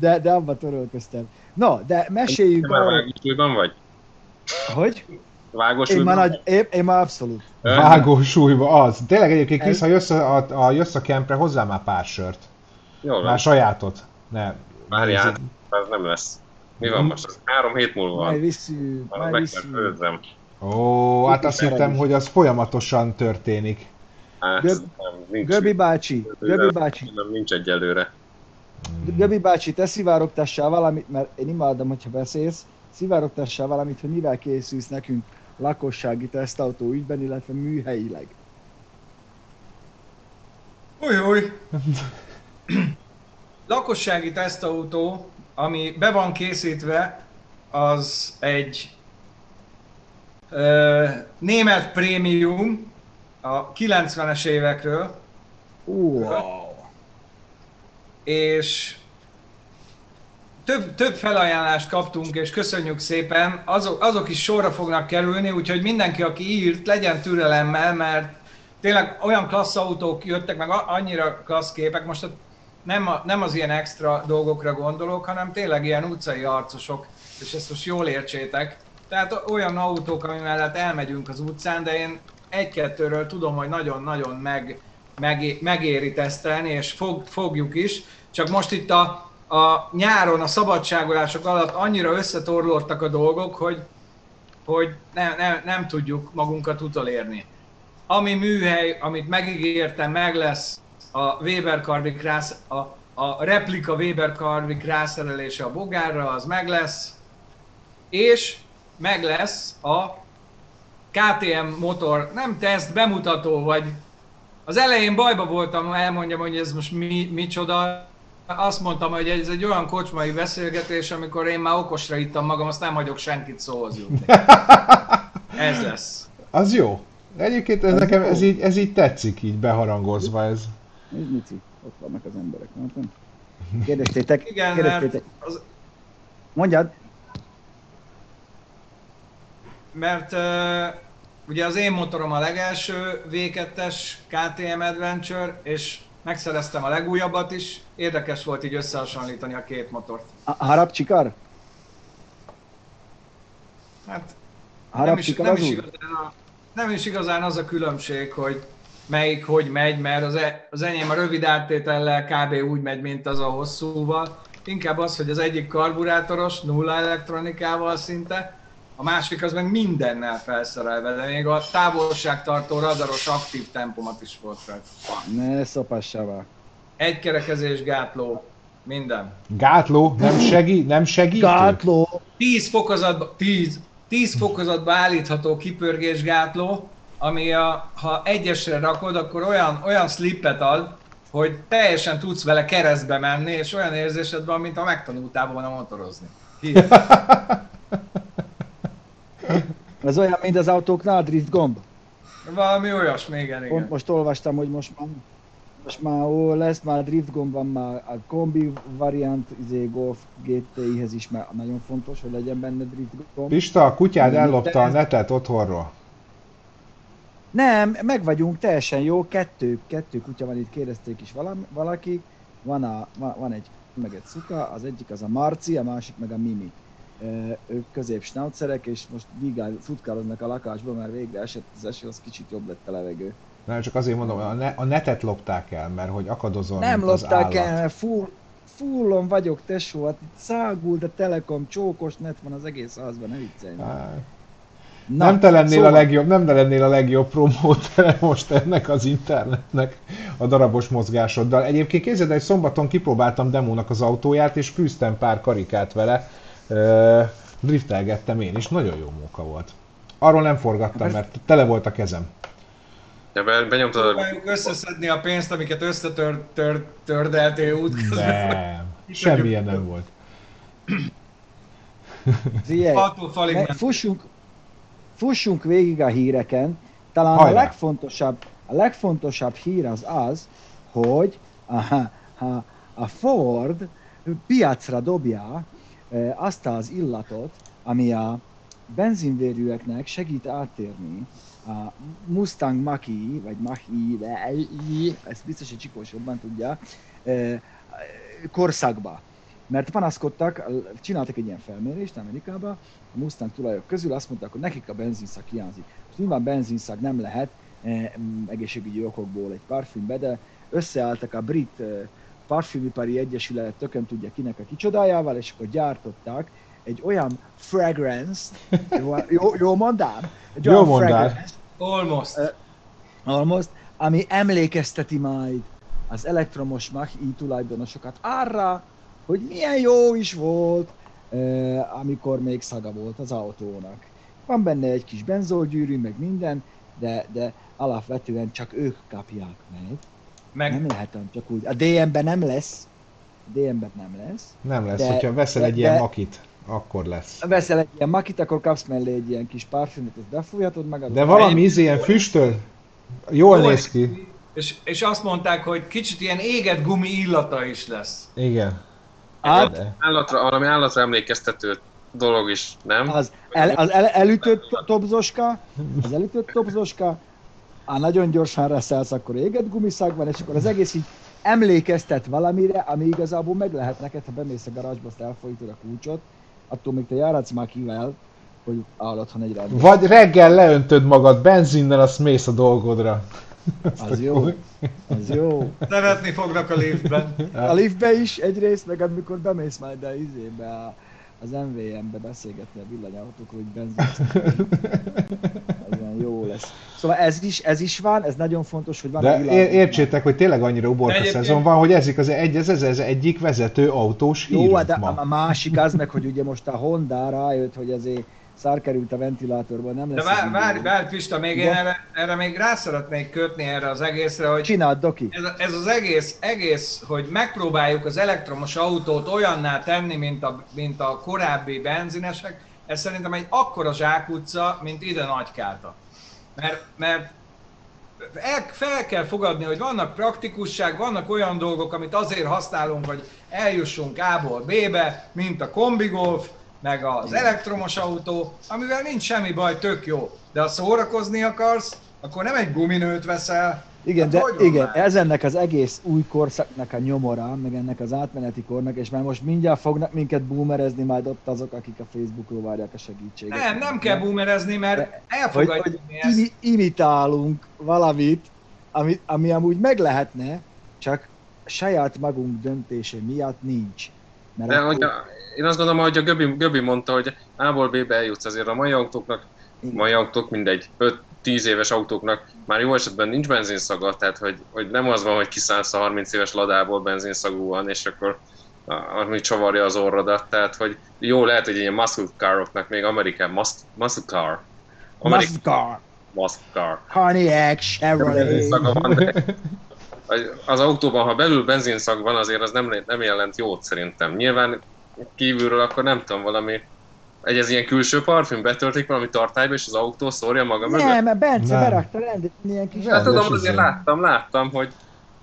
de, de abba törölköztem. No, de meséljük te már arról, vágósúlyban vagy? hogy én Vágósúlyban már, vagy? nagy, én, én már abszolút. Vágósúlyba az. Tényleg egyébként ha jössz a, a, jössz a kempre, hozzá már pár sört. Jól van. Már sajátot. Ne. Várjál, ez nem lesz. Mi van most? Az három hét múlva Majd van. visszük, majd Meg kell visszük. Ó, hát azt hittem, hogy az folyamatosan történik. Hát, Göb- nem, nincs. Göbi bácsi, Göbi bácsi, Nem, nincs egyelőre. Göbi bácsi, te szivárogtassál valamit, mert én imádom, hogyha beszélsz, szivárogtassál valamit, hogy mivel készülsz nekünk lakossági tesztautó ügyben, illetve műhelyileg. Új, új. Lakossági tesztautó, ami be van készítve, az egy ö, német prémium a 90-es évekről, Wow. és több, több felajánlást kaptunk, és köszönjük szépen, azok, azok is sorra fognak kerülni, úgyhogy mindenki, aki írt, legyen türelemmel, mert tényleg olyan klassz autók jöttek, meg annyira klassz képek, most nem, a, nem az ilyen extra dolgokra gondolok, hanem tényleg ilyen utcai arcosok, és ezt most jól értsétek. Tehát olyan autók, ami mellett elmegyünk az utcán, de én egy-kettőről tudom, hogy nagyon-nagyon meg, meg, megéri tesztelni, és fog, fogjuk is. Csak most itt a, a nyáron, a szabadságolások alatt annyira összetorlódtak a dolgok, hogy, hogy ne, ne, nem tudjuk magunkat utolérni. Ami műhely, amit megígértem, meg lesz a Weber Karvik a, a replika Weber Karvik rászerelése a bogárra, az meg lesz, és meg lesz a KTM motor, nem teszt, bemutató, vagy az elején bajba voltam, elmondjam, hogy ez most mi, micsoda. Azt mondtam, hogy ez egy olyan kocsmai beszélgetés, amikor én már okosra ittam magam, azt nem hagyok senkit szóhoz jutni. Ez lesz. Az jó. Egyébként ez, nekem ez így, ez így tetszik, így beharangozva ez. Nézd, Mici, ott vannak az emberek, látom. Kérdeztétek, Igen, kérdeztétek. az, Mondjad, mert uh, ugye az én motorom a legelső V2-es KTM Adventure, és megszereztem a legújabbat is. Érdekes volt így összehasonlítani a két motort. a harap csikar? Hát Harap nem is, csikar nem, is igazán a, nem is igazán az a különbség, hogy melyik hogy megy, mert az, e, az enyém a rövid áttétellel kb. úgy megy, mint az a hosszúval. Inkább az, hogy az egyik karburátoros, nulla elektronikával szinte, a másik az meg mindennel felszerelve, de még a távolságtartó radaros aktív tempomat is volt rajta. Ne szopassával. Egy kerekezés gátló, minden. Gátló, nem, segí, nem segítő? Gátló! 10 fokozatba, 10, 10 fokozatba állítható kipörgésgátló, ami a, ha egyesre rakod, akkor olyan, olyan slippet ad, hogy teljesen tudsz vele keresztbe menni, és olyan érzésed van, mint ha megtanultál volna motorozni. Hihetetlen. Ez olyan, mint az autóknál a drift gomb. Valami olyasmi, igen, Pont igen. most olvastam, hogy most már, most már ó, lesz már drift gomb, van már a kombi variant, izé Golf GTI-hez is már nagyon fontos, hogy legyen benne drift gomb. Pista, a kutyád ellopta a netet otthonról. Nem, meg vagyunk, teljesen jó, kettő, kettő kutya van itt, kérdezték is valami, valaki. Van, a, van, van egy meg egy szuka, az egyik az a Marci, a másik meg a Mimi. Ők közép snaucerek, és most vigál, futkálodnak a lakásban, mert végre esett az eső, az kicsit jobb lett a levegő. Nem, csak azért mondom, a, ne, a netet lopták el, mert hogy akadozol, Nem az lopták állat. el, full, fullon vagyok, tesó, hát itt szágult a Telekom, csókos net van az egész házban, ne viccelj. Á, Na, nem te lennél szóval- a legjobb, nem te lennél a legjobb promótere most ennek az internetnek a darabos mozgásoddal. Egyébként képzeld, el, hogy szombaton kipróbáltam demónak az autóját, és fűztem pár karikát vele. Driftelgettem én is, nagyon jó munka volt. Arról nem forgattam, mert tele volt a kezem. Ja, be, benyomtad a... Összeszedni a pénzt, amiket összetördeltél útközben. Nem, semmilyen nem volt. Ment. fussunk, fussunk végig a híreken. Talán a Hajrá! legfontosabb, a legfontosabb hír az az, hogy a, a, a Ford piacra dobja azt az illatot, ami a benzinvérűeknek segít áttérni a Mustang Mach-E, vagy Mach-E, ezt biztos, hogy Csikós jobban tudja, korszakba. Mert panaszkodtak, csináltak egy ilyen felmérést Amerikában, a Mustang tulajok közül azt mondták, hogy nekik a benzinszak hiányzik. Most nyilván benzinszak nem lehet egészségügyi okokból egy parfümbe, de összeálltak a brit parfümipari egyesület, tökön tudja kinek a kicsodájával, és akkor gyártották egy olyan fragrance jó, jó, jó mondám? Egy Jó olyan mondál. fragrance, Almost. almost, ami emlékezteti majd az elektromos Mach-E tulajdonosokat arra, hogy milyen jó is volt, eh, amikor még szaga volt az autónak. Van benne egy kis benzolgyűrű, meg minden, de, de alapvetően csak ők kapják meg. Meg Nem lehet csak úgy. A DM-ben nem lesz. A DM-ben nem lesz. Nem lesz, De- hogyha veszel de- egy ilyen de- makit, akkor lesz. Ha veszel egy ilyen makit, akkor kapsz mellé egy ilyen kis parfümöt, azt befújhatod magad. De valami izé ilyen füstöl, jól Jól néz ki. És, és azt mondták, hogy kicsit ilyen égett gumi illata is lesz. Igen. Hát, De- Állatra, valami állatra emlékeztető dolog is, nem? az, el, az el, elütött to- topzoska, az elütött topzoska, á, nagyon gyorsan reszelsz, akkor égett gumiszag van, és akkor az egész így emlékeztet valamire, ami igazából meg lehet neked, ha bemész a garázsba, azt elfolytod a kulcsot, attól még te járatsz már kivel, hogy áll otthon egy. Vagy reggel leöntöd magad benzinnel, azt mész a dolgodra. Az jó. Az jó. Szeretni fognak a liftben. A liftbe is egyrészt, meg amikor bemész majd a izébe, a, az MVM-be beszélgetni a villanyautókról, hogy benzin. Jó lesz. Szóval ez is, ez is van, ez nagyon fontos, hogy van a De világ- ér- értsétek, hogy tényleg annyira uborka Egyébként- szezon van, hogy ezek az egy, ez, ez, ez egyik vezető autós hír Jó, de ma. a, a másik az meg, hogy ugye most a Honda rájött, hogy azért szár került a ventilátorban, nem De lesz várj, ez várj, várj Pista, még én Igen. erre, erre még rá szeretnék kötni erre az egészre, hogy Csináld, Doki. ez, ez az egész, egész, hogy megpróbáljuk az elektromos autót olyanná tenni, mint a, mint a korábbi benzinesek, ez szerintem egy akkora zsákutca, mint ide Nagykáta. Mert, mert el, fel kell fogadni, hogy vannak praktikusság, vannak olyan dolgok, amit azért használunk, hogy eljussunk A-ból B-be, mint a kombigolf, meg az elektromos autó, amivel nincs semmi baj, tök jó. De ha szórakozni akarsz, akkor nem egy guminőt veszel, Igen, Hát de van igen, már? ez ennek az egész új korszaknak a nyomora, meg ennek az átmeneti kornak, és már most mindjárt fognak minket boomerezni majd ott azok, akik a Facebookról várják a segítséget. Nem, nem kell boomerezni, mert elfogadjuk hogy mi ezt. imi, imitálunk valamit, ami, ami amúgy meg lehetne, csak saját magunk döntése miatt nincs. Mert De akkor- hogy a, én azt gondolom, hogy a Göbi, Göbi mondta, hogy A-ból B-be eljutsz azért a mai autóknak, Igen. mai autók mindegy, 5-10 éves autóknak már jó esetben nincs benzinszaga, tehát hogy, hogy nem az van, hogy kiszállsz a 30 éves ladából benzinszagú van, és akkor ami csavarja az orrodat, tehát hogy jó lehet, hogy ilyen muscle caroknak még Amerikán, mus, muscle car, Amerikán Muscar, muscle car, Pontiac, Chevrolet. van, de az autóban, ha belül benzinszag van, azért az nem, nem jelent jót szerintem. Nyilván kívülről akkor nem tudom, valami egy ez ilyen külső parfüm, betöltik valami tartályba, és az autó szórja maga mögött. Nem, mert Bence Nem. berakta rendet, ilyen kis... Nem. Hát tudom, azért láttam, láttam, hogy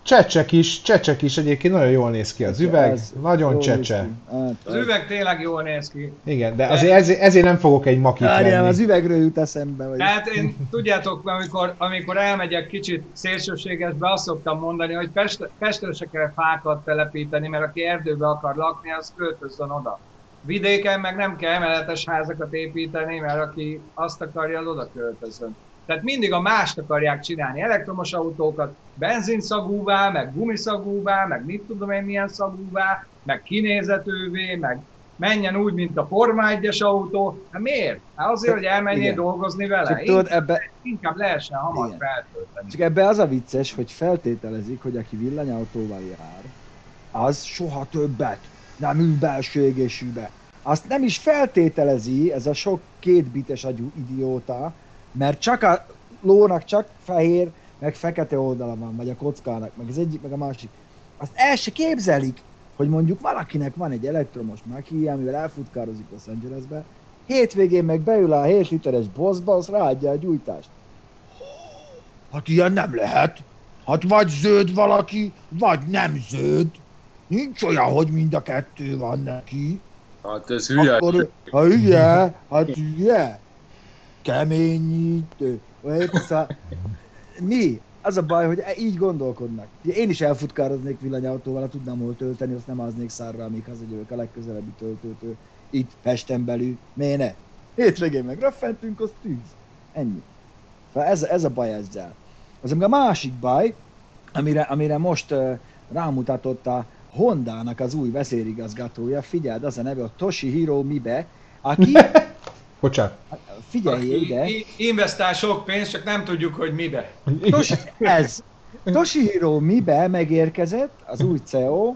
Csecsek is, csecsek is egyébként nagyon jól néz ki az üveg, Ez nagyon csecse. Hát, Az üveg tényleg jól néz ki. Igen, de azért ezért, ezért nem fogok egy makit Várjál, az venni. üvegről jut eszembe, hogy... Tehát én, tudjátok, amikor, amikor elmegyek kicsit szélsőségesbe, azt szoktam mondani, hogy Pest, Pestre se kell fákat telepíteni, mert aki erdőbe akar lakni, az költözzön oda. Vidéken meg nem kell emeletes házakat építeni, mert aki azt akarja, oda költözön. Tehát mindig a mást akarják csinálni, elektromos autókat, benzinszagúvá, meg gumiszagúvá, meg mit tudom én milyen szagúvá, meg kinézetővé, meg menjen úgy, mint a Forma 1-es autó. Hát miért? Hát azért, hogy elmenjél Igen. dolgozni vele. Csak tudod, ebbe, inkább lehessen hamar Igen. feltölteni. csak ebbe az a vicces, hogy feltételezik, hogy aki villanyautóval jár, az soha többet nem belső égésűbe. Azt nem is feltételezi ez a sok kétbites agyú idióta, mert csak a lónak csak fehér, meg fekete oldala van, vagy a kockának, meg az egyik, meg a másik. Azt el se képzelik, hogy mondjuk valakinek van egy elektromos maki, amivel elfutkározik Los Angelesbe, hétvégén meg beül a 7 literes boszba, az ráadja a gyújtást. Hát ilyen nem lehet. Hát vagy zöld valaki, vagy nem zöld. Nincs olyan, hogy mind a kettő van neki. hát ez hülye. Akkor, ha hülye, hát hülye. Keményítő. Mi? Az a baj, hogy e- így gondolkodnak. Ugye Én is elfutkároznék villanyautóval, ha tudnám hol tölteni, azt nem aznék szárra, amíg hazajövök a legközelebbi töltőtől. Itt Pesten belül. Miért ne? Hétvégén meg röffentünk, az tűz. Ennyi. Szóval ez, ez a baj ezzel. Az a másik baj, amire, amire most uh, rámutatott a Hondának az új vezérigazgatója, figyeld, az a neve a Toshihiro Mibe, aki, Bocsánat. figyelj Aki ide, investál sok pénzt, csak nem tudjuk, hogy mibe. Toshi, ez, Toshihiro Mibe megérkezett, az új CEO,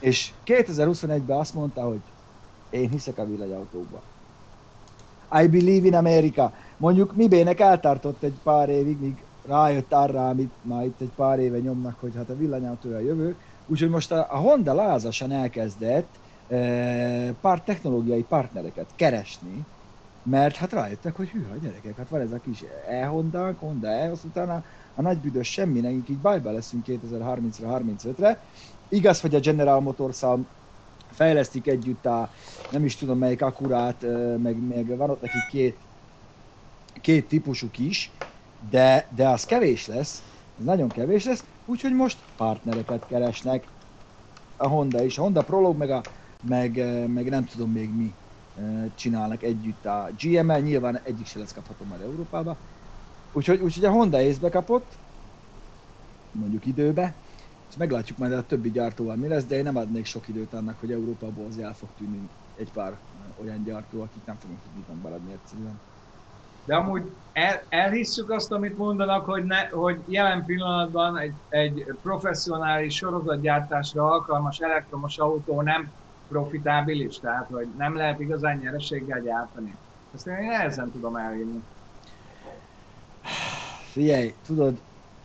és 2021-ben azt mondta, hogy én hiszek a villanyautókba. I believe in America. Mondjuk Mibének eltartott egy pár évig, míg rájött arra, amit már itt egy pár éve nyomnak, hogy hát a villanyautó a jövő. Úgyhogy most a, Honda lázasan elkezdett e, pár technológiai partnereket keresni, mert hát rájöttek, hogy hűha gyerekek, hát van ez a kis e-Honda, Honda e, azt utána a nagy büdös semmi, nekünk így bajba leszünk 2030-ra, 35-re. Igaz, hogy a General motors fejlesztik együtt a, nem is tudom melyik akkurát, ö, meg, meg van ott nekik két, két típusuk is, de, de az kevés lesz, ez nagyon kevés lesz, úgyhogy most partnereket keresnek a Honda is, a Honda Prolog, meg, a, meg, ö, meg nem tudom még mi. csinálnak együtt a GM-el, nyilván egyik se lesz kapható már Európába. Úgyhogy, úgyhogy a Honda észbe kapott, mondjuk időbe, és meglátjuk majd a többi gyártóval mi lesz, de én nem adnék sok időt annak, hogy Európából az el fog tűnni egy pár olyan gyártó, akik nem fognak tudni maradni egyszerűen. De amúgy el, elhisszük azt, amit mondanak, hogy, ne, hogy jelen pillanatban egy, egy professzionális sorozatgyártásra alkalmas elektromos autó nem profitábilis, tehát hogy nem lehet igazán nyereséggel gyártani. Ezt én nehezen tudom elhinni. Figyelj, tudod,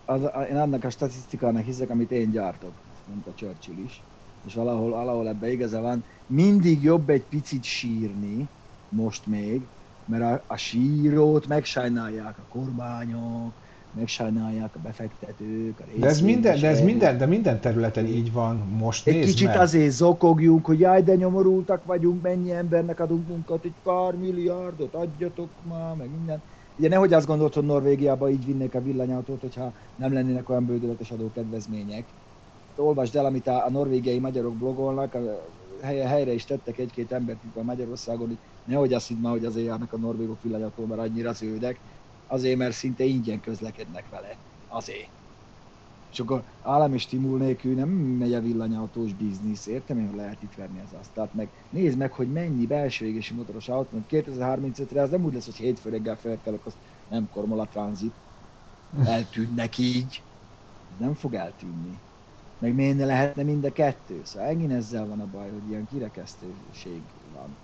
az, én annak a statisztikának hiszek, amit én gyártok, mondta Churchill is, és valahol, valahol ebbe igaza van, mindig jobb egy picit sírni, most még, mert a, a sírót megsajnálják a kormányok, megsajnálják a befektetők, a de ez, minden, de ez minden, de minden területen így van most. Egy kicsit meg. azért zokogjunk, hogy jaj, de nyomorultak vagyunk, mennyi embernek adunk munkát, egy pár milliárdot, adjatok már, meg minden. Ugye nehogy azt gondolt, hogy Norvégiában így vinnék a villanyautót, hogyha nem lennének olyan bődöletes adókedvezmények. Olvasd el, amit a, a norvégiai magyarok blogolnak, a helye, helyre is tettek egy-két embert a Magyarországon, hogy nehogy azt hidd már, hogy azért járnak a norvégok villanyautó, mert annyira zöldek, azért, mert szinte ingyen közlekednek vele. Azért. És akkor állami stimul nélkül nem megy a villanyautós biznisz, értem én, hogy lehet itt verni az asztalt, meg nézd meg, hogy mennyi belső égési motoros autó, 2035-re az nem úgy lesz, hogy hétfő reggel felkelek, az nem kormol a tranzit. Eltűnnek így. Nem fog eltűnni. Meg miért ne lehetne mind a kettő? Szóval megint ezzel van a baj, hogy ilyen kirekesztőség van.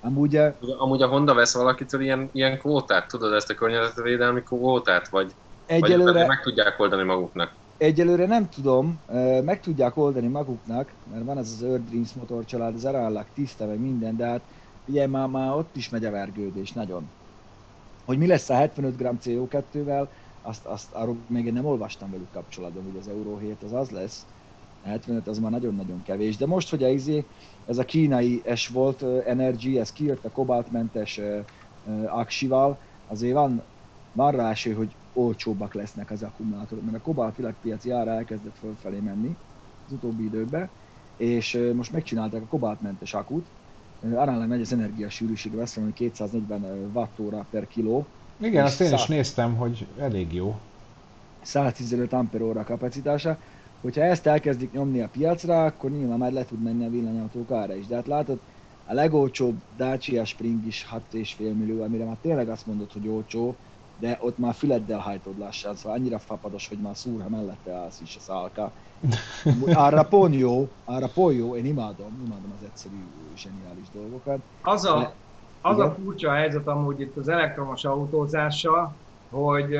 Amúgy a... Amúgy a Honda vesz valakitől ilyen, ilyen kvótát, tudod ezt a környezetvédelmi kvótát, vagy, egyelőre, vagy meg tudják oldani maguknak? Egyelőre nem tudom, meg tudják oldani maguknak, mert van ez az Earth Dreams motorcsalád, az elállak tiszta, meg minden, de hát ugye már, már ott is megy a vergődés, nagyon. Hogy mi lesz a 75 g CO2-vel, azt, azt arról még én nem olvastam velük kapcsolatban, hogy az Euro 7 az az lesz. 75 az már nagyon-nagyon kevés, de most, hogy ez, ez a kínai S volt Energy, ez kijött a kobaltmentes aksival, azért van, van rá esély, hogy olcsóbbak lesznek az akkumulátorok, mert a kobalt világpiaci ára elkezdett fölfelé menni az utóbbi időkben, és most megcsinálták a kobaltmentes akut, aránylag megy az energiasűrűség, azt mondom, hogy 240 wattóra per kiló. Igen, azt én is néztem, hogy elég jó. 115 ampere kapacitása. Hogyha ezt elkezdik nyomni a piacra, akkor nyilván már le tud menni a villanyautók ára is. De hát látod, a legolcsóbb Dacia Spring is 6,5 millió, amire már tényleg azt mondod, hogy olcsó, de ott már füleddel hajtod lassan, szóval annyira fapados, hogy már szúr, ha mellette állsz is a szálka. Arra pont jó, arra pont jó, én imádom, imádom az egyszerű, zseniális dolgokat. Az a, de, az a furcsa helyzet amúgy itt az elektromos autózással, hogy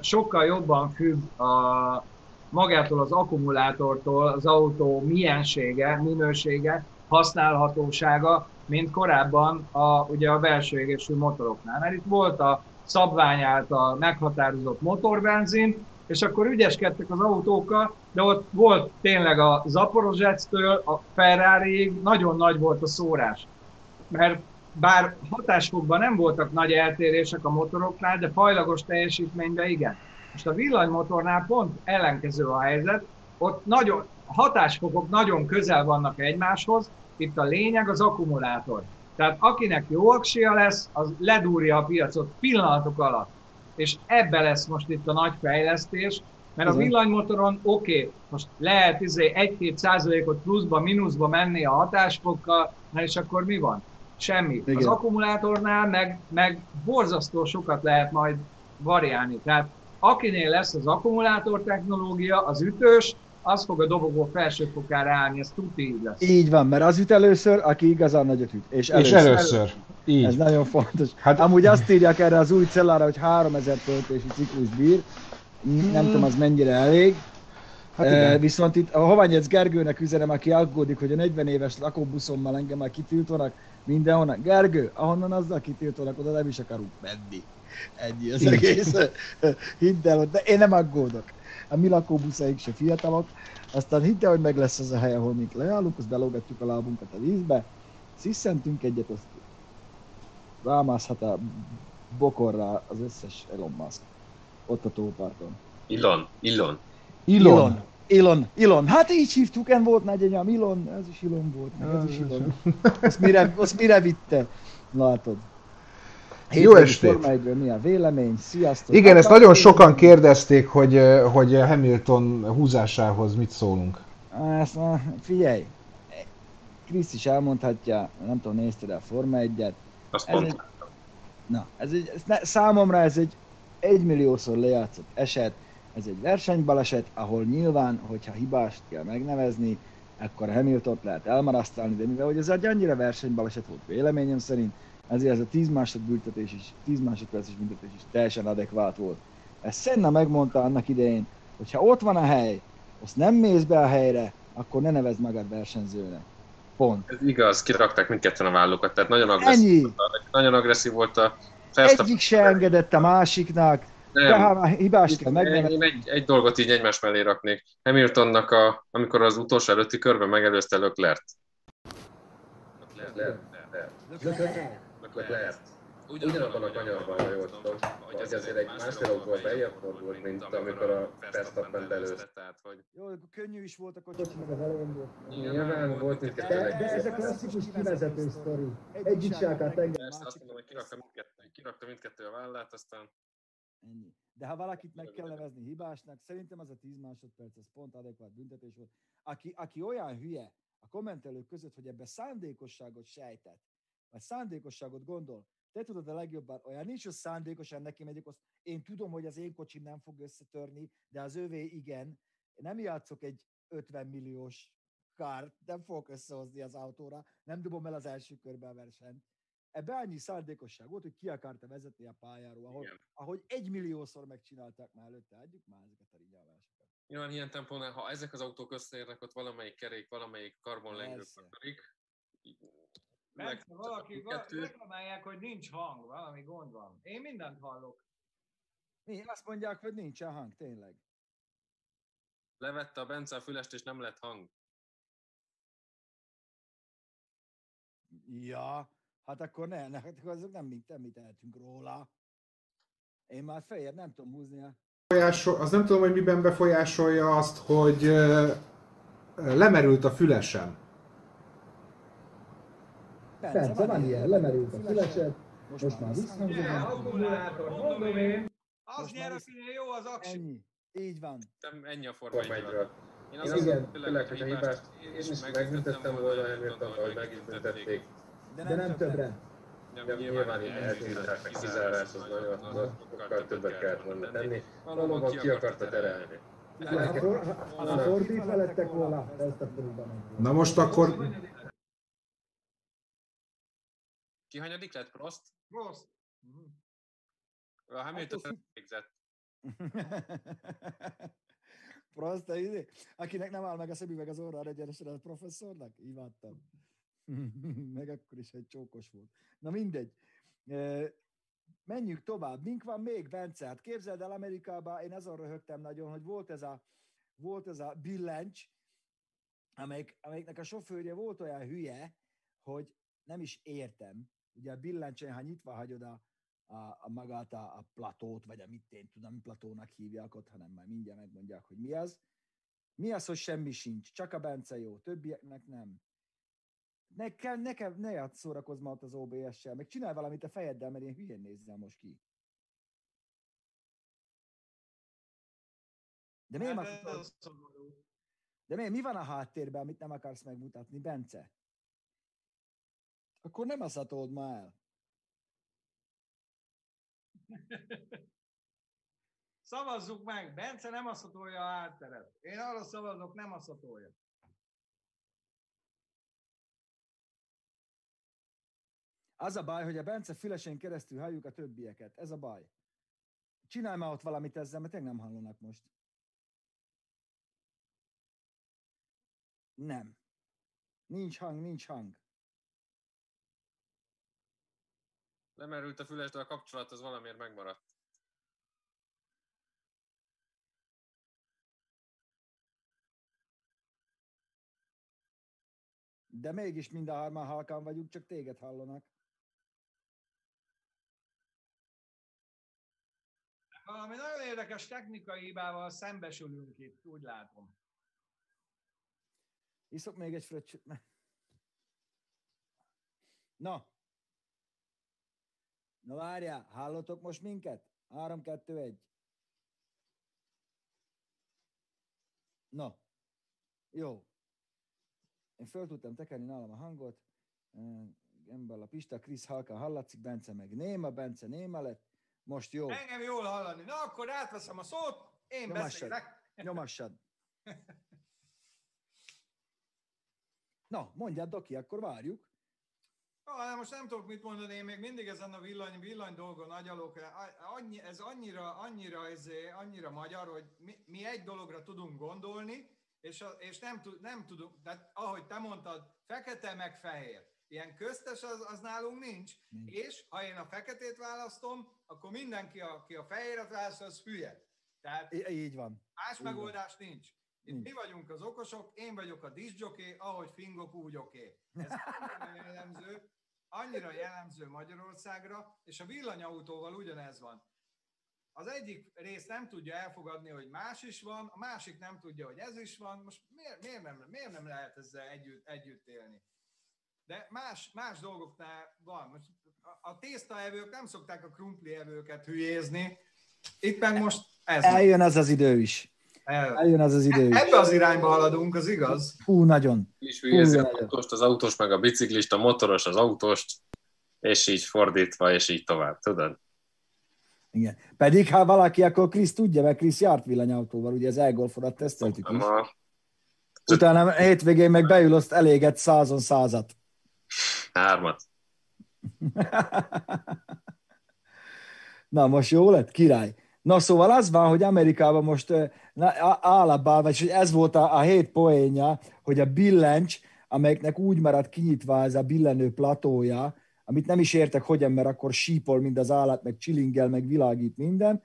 sokkal jobban függ a, magától az akkumulátortól az autó miensége, minősége, használhatósága, mint korábban a, ugye a belső égésű motoroknál. Mert itt volt a szabvány által meghatározott motorbenzin, és akkor ügyeskedtek az autókkal, de ott volt tényleg a Zaporozsectől a Ferrari nagyon nagy volt a szórás. Mert bár hatásfokban nem voltak nagy eltérések a motoroknál, de fajlagos teljesítményben igen. Most a villanymotornál pont ellenkező a helyzet, ott nagyon, hatásfokok nagyon közel vannak egymáshoz, itt a lényeg az akkumulátor. Tehát akinek jó aksia lesz, az ledúrja a piacot pillanatok alatt. És ebbe lesz most itt a nagy fejlesztés, mert a villanymotoron oké, okay, most lehet izé 1-2 százalékot pluszba, mínuszba menni a hatásfokkal, na és akkor mi van? Semmi. Igen. Az akkumulátornál meg, meg borzasztó sokat lehet majd variálni. Tehát akinél lesz az akkumulátor technológia, az ütős, az fog a dobogó felső fokára állni, ez tuti így lesz. Így van, mert az üt először, aki igazán nagyot üt. És először. És először. Így. Ez nagyon fontos. Hát, Amúgy azt írják erre az új cellára, hogy 3000 töltési ciklus bír. Nem hmm. tudom, az mennyire elég. Hát viszont itt a Hoványec Gergőnek üzenem, aki aggódik, hogy a 40 éves lakóbuszommal engem már kitiltanak mindenhonnan. Gergő, ahonnan azzal kitiltanak, oda nem is akarunk menni. Ennyi az egész. Hidd el, de én nem aggódok a mi lakóbuszaink se fiatalok, aztán hidd hogy meg lesz az a hely, ahol mink leállunk, azt belógatjuk a lábunkat a vízbe, sziszentünk egyet, azt rámászhat a bokorra az összes Elon Musk. Ott a tóparton. Ilon, Ilon. Ilon. Ilon, Ilon. Hát így hívtuk, en volt nagyanyám, Ilon, ez is Ilon volt, meg ez is Ilon. Azt mire, azt mire vitte? Látod. Jó Hétvégi estét! Forma 1-ről mi a vélemény? Sziasztok! Igen, ezt Hát, nagyon hát, sokan kérdezték, hogy, hogy Hamilton húzásához mit szólunk. Ezt, na, figyelj, Krisz is elmondhatja, nem tudom, nézted a Forma 1-et, Azt Ez pont egy- Na, ez egy, ez ne, számomra ez egy egymilliószor lejátszott eset, ez egy versenybaleset, ahol nyilván, hogyha hibást kell megnevezni, akkor Hamilton lehet elmarasztalni, de mivel hogy ez egy annyira versenybaleset volt véleményem szerint, ezért ez a 10 másodbüntetés is, 10 másodperces büntetés is teljesen adekvát volt. Ezt Senna megmondta annak idején, hogy ha ott van a hely, azt nem mész be a helyre, akkor ne nevezd magad versenyzőnek. Pont. ez igaz, kirakták mindketten a vállukat, tehát nagyon agresszív, Ennyi! volt a, nagyon agresszív volt a Verstappen. Egyik se engedett a másiknak, Nem, ha már hibást kell én egy, egy dolgot így egymás mellé raknék. Hamiltonnak, a, amikor az utolsó előtti körben megelőzte Leclerc. Leclerc. Ugyanabban a kanyarban, ha jól tudom, hogy azért egy másfél autóval beljebb fordult, mint amikor a Verstappen belőzte. Tehát, hogy Jó, akkor könnyű is volt a kocsi, meg az elején volt. nyilván volt mindkettőnek. De, de ez a klasszikus kivezető sztori. Egyik se akart engedni, Persze, azt mondom, hogy kirakta mindkettő, kirakta mindkettő a vállát, aztán Ennyi. De ha valakit meg kell nevezni hibásnak, szerintem az a 10 másodperc, ez pont adekvát büntetés volt. Aki, aki olyan hülye a kommentelők között, hogy ebbe szándékosságot sejtett, vagy szándékosságot gondol, te tudod a legjobban, olyan nincs, hogy szándékosan neki megyek, azt én tudom, hogy az én kocsim nem fog összetörni, de az övé igen. Én nem játszok egy 50 milliós kárt, nem fogok összehozni az autóra, nem dobom el az első körbe a versenyt. Ebbe annyi szándékosság volt, hogy ki akarta vezetni a pályáról, ahol, Igen. ahogy egy milliószor megcsinálták már előtte, adjuk már ezeket a rinyálásokat. nyilván ilyen tempónál, ha ezek az autók összeérnek, ott valamelyik kerék, valamelyik karbonlengő kötörik. Bence, valaki reklamálják, hogy nincs hang, valami gond van. Én mindent hallok. Mi? Azt mondják, hogy nincsen hang, tényleg. Levette a Bence a fülest, és nem lett hang. Ja, hát akkor ne, ne hát akkor azok nem, mit, nem mi tehetünk róla. Én már feljebb nem tudom húzni a... Befolyásol, az nem tudom, hogy miben befolyásolja azt, hogy ö, ö, lemerült a fülesem. Bence, van ilyen, lemerült a fülesed, most már visszhangzik. Akkumulátor, mondom én. Az nyer, akinél jó az aksi. Ennyi. Így van. Nem, ennyi a Forma Forma 1 Én Én azt igen, főleg, hogyha hibást, én is megbüntettem volna Hamilton, ahogy meg is De De nem többre. Nem, Nyilván itt eltűnták a az nagyon, az sokkal többet kellett volna tenni. Valóban ki akarta terelni. Ha, for, ha, fordítva lettek volna, ezt a. Na most akkor Ki hanyadik lett? Prost? Prost. Mhm. A Hamilton Hát, végzett. Prost, izé? Akinek nem áll meg a szemüveg az orra egyenesen a professzornak? Imádtam. meg akkor is egy csókos volt. Na mindegy. Menjünk tovább. Mink van még, Bence? Hát képzeld el Amerikában, én azon röhögtem nagyon, hogy volt ez a, volt ez a billencs, amelyik, amelyiknek a sofőrje volt olyan hülye, hogy nem is értem. Ugye a billencsen, ha nyitva hagyod a, a, a magát a, a platót, vagy a mit én tudom, platónak hívják ott, hanem már mindjárt megmondják, hogy mi az. Mi az, hogy semmi sincs? Csak a Bence jó, többieknek nem. Ne, kell, ne, kell, ne játsz szórakozz ott az OBS-sel, meg csinálj valamit a fejeddel, mert én hülyén nézzem most ki. De miért, Hát de miért, mi van a háttérben, amit nem akarsz megmutatni, Bence? Akkor nem azt hatold ma el. Szavazzuk meg, Bence nem aszatolja a hátteret. Én arra szavazok, nem aszatolja. Az a baj, hogy a Bence fülesén keresztül halljuk a többieket. Ez a baj. Csinálj már ott valamit ezzel, mert tényleg nem hallanak most. Nem. Nincs hang, nincs hang. Lemerült a füles, de a kapcsolat az valamiért megmaradt. De mégis mind a hárman halkan vagyunk, csak téged hallanak. Valami nagyon érdekes technikai hibával szembesülünk itt, úgy látom. Iszok még egy fröccsöt. Na. Na várjál, hallotok most minket? 3, 2, 1. Na. Jó. Én föl tudtam tekerni nálam a hangot. Gembel a Pista, Krisz halkan hallatszik, Bence meg néma, Bence néma lett. Most jó. Engem jól hallani. Na akkor átveszem a szót, én Nyomassad. beszélek. Nyomassad. Na, mondjad, Doki, akkor várjuk. Ah, most nem tudok mit mondani, én még mindig ezen a villany, villany dolgon agyalok. Annyi, ez annyira, annyira, ez, annyira magyar, hogy mi, mi egy dologra tudunk gondolni, és, a, és nem, nem tudunk, tehát ahogy te mondtad, fekete meg fehér. Ilyen köztes az, az nálunk nincs. Nincs. És ha én a feketét választom, akkor mindenki, aki a fehéret választ, az hülye. Tehát I- így van. más Így van. megoldás nincs. Itt Nincs. mi vagyunk az okosok, én vagyok a discjoké, ahogy fingok, úgy oké. Ez annyira jellemző, annyira jellemző Magyarországra, és a villanyautóval ugyanez van. Az egyik rész nem tudja elfogadni, hogy más is van, a másik nem tudja, hogy ez is van. Most miért, miért, nem, miért nem lehet ezzel együtt, együtt élni? De más, más dolgoknál van. Most a, tésztaevők nem szokták a krumpli evőket hülyézni. Itt meg most ez. Eljön az az idő is. El. Eljön az az idő is. Ebbe az irányba haladunk, az igaz? Hú, nagyon. is hülyézi Hú, a nagyon. autóst, az autós meg a biciklista, a motoros az autóst, és így fordítva, és így tovább, tudod? Igen. Pedig ha valaki, akkor Krisz tudja, mert Krisz járt villanyautóval, ugye az e-golfodat teszteltük is. Utána hétvégén meg beül, azt elégett százon százat. hármat. Na, most jó lett? Király. Na, szóval az van, hogy Amerikában most állapá, vagy ez volt a, a hét poénja, hogy a billencs, amelyiknek úgy maradt kinyitva ez a billenő platója, amit nem is értek hogyan, mert akkor sípol mind az állat, meg csilingel, meg világít minden,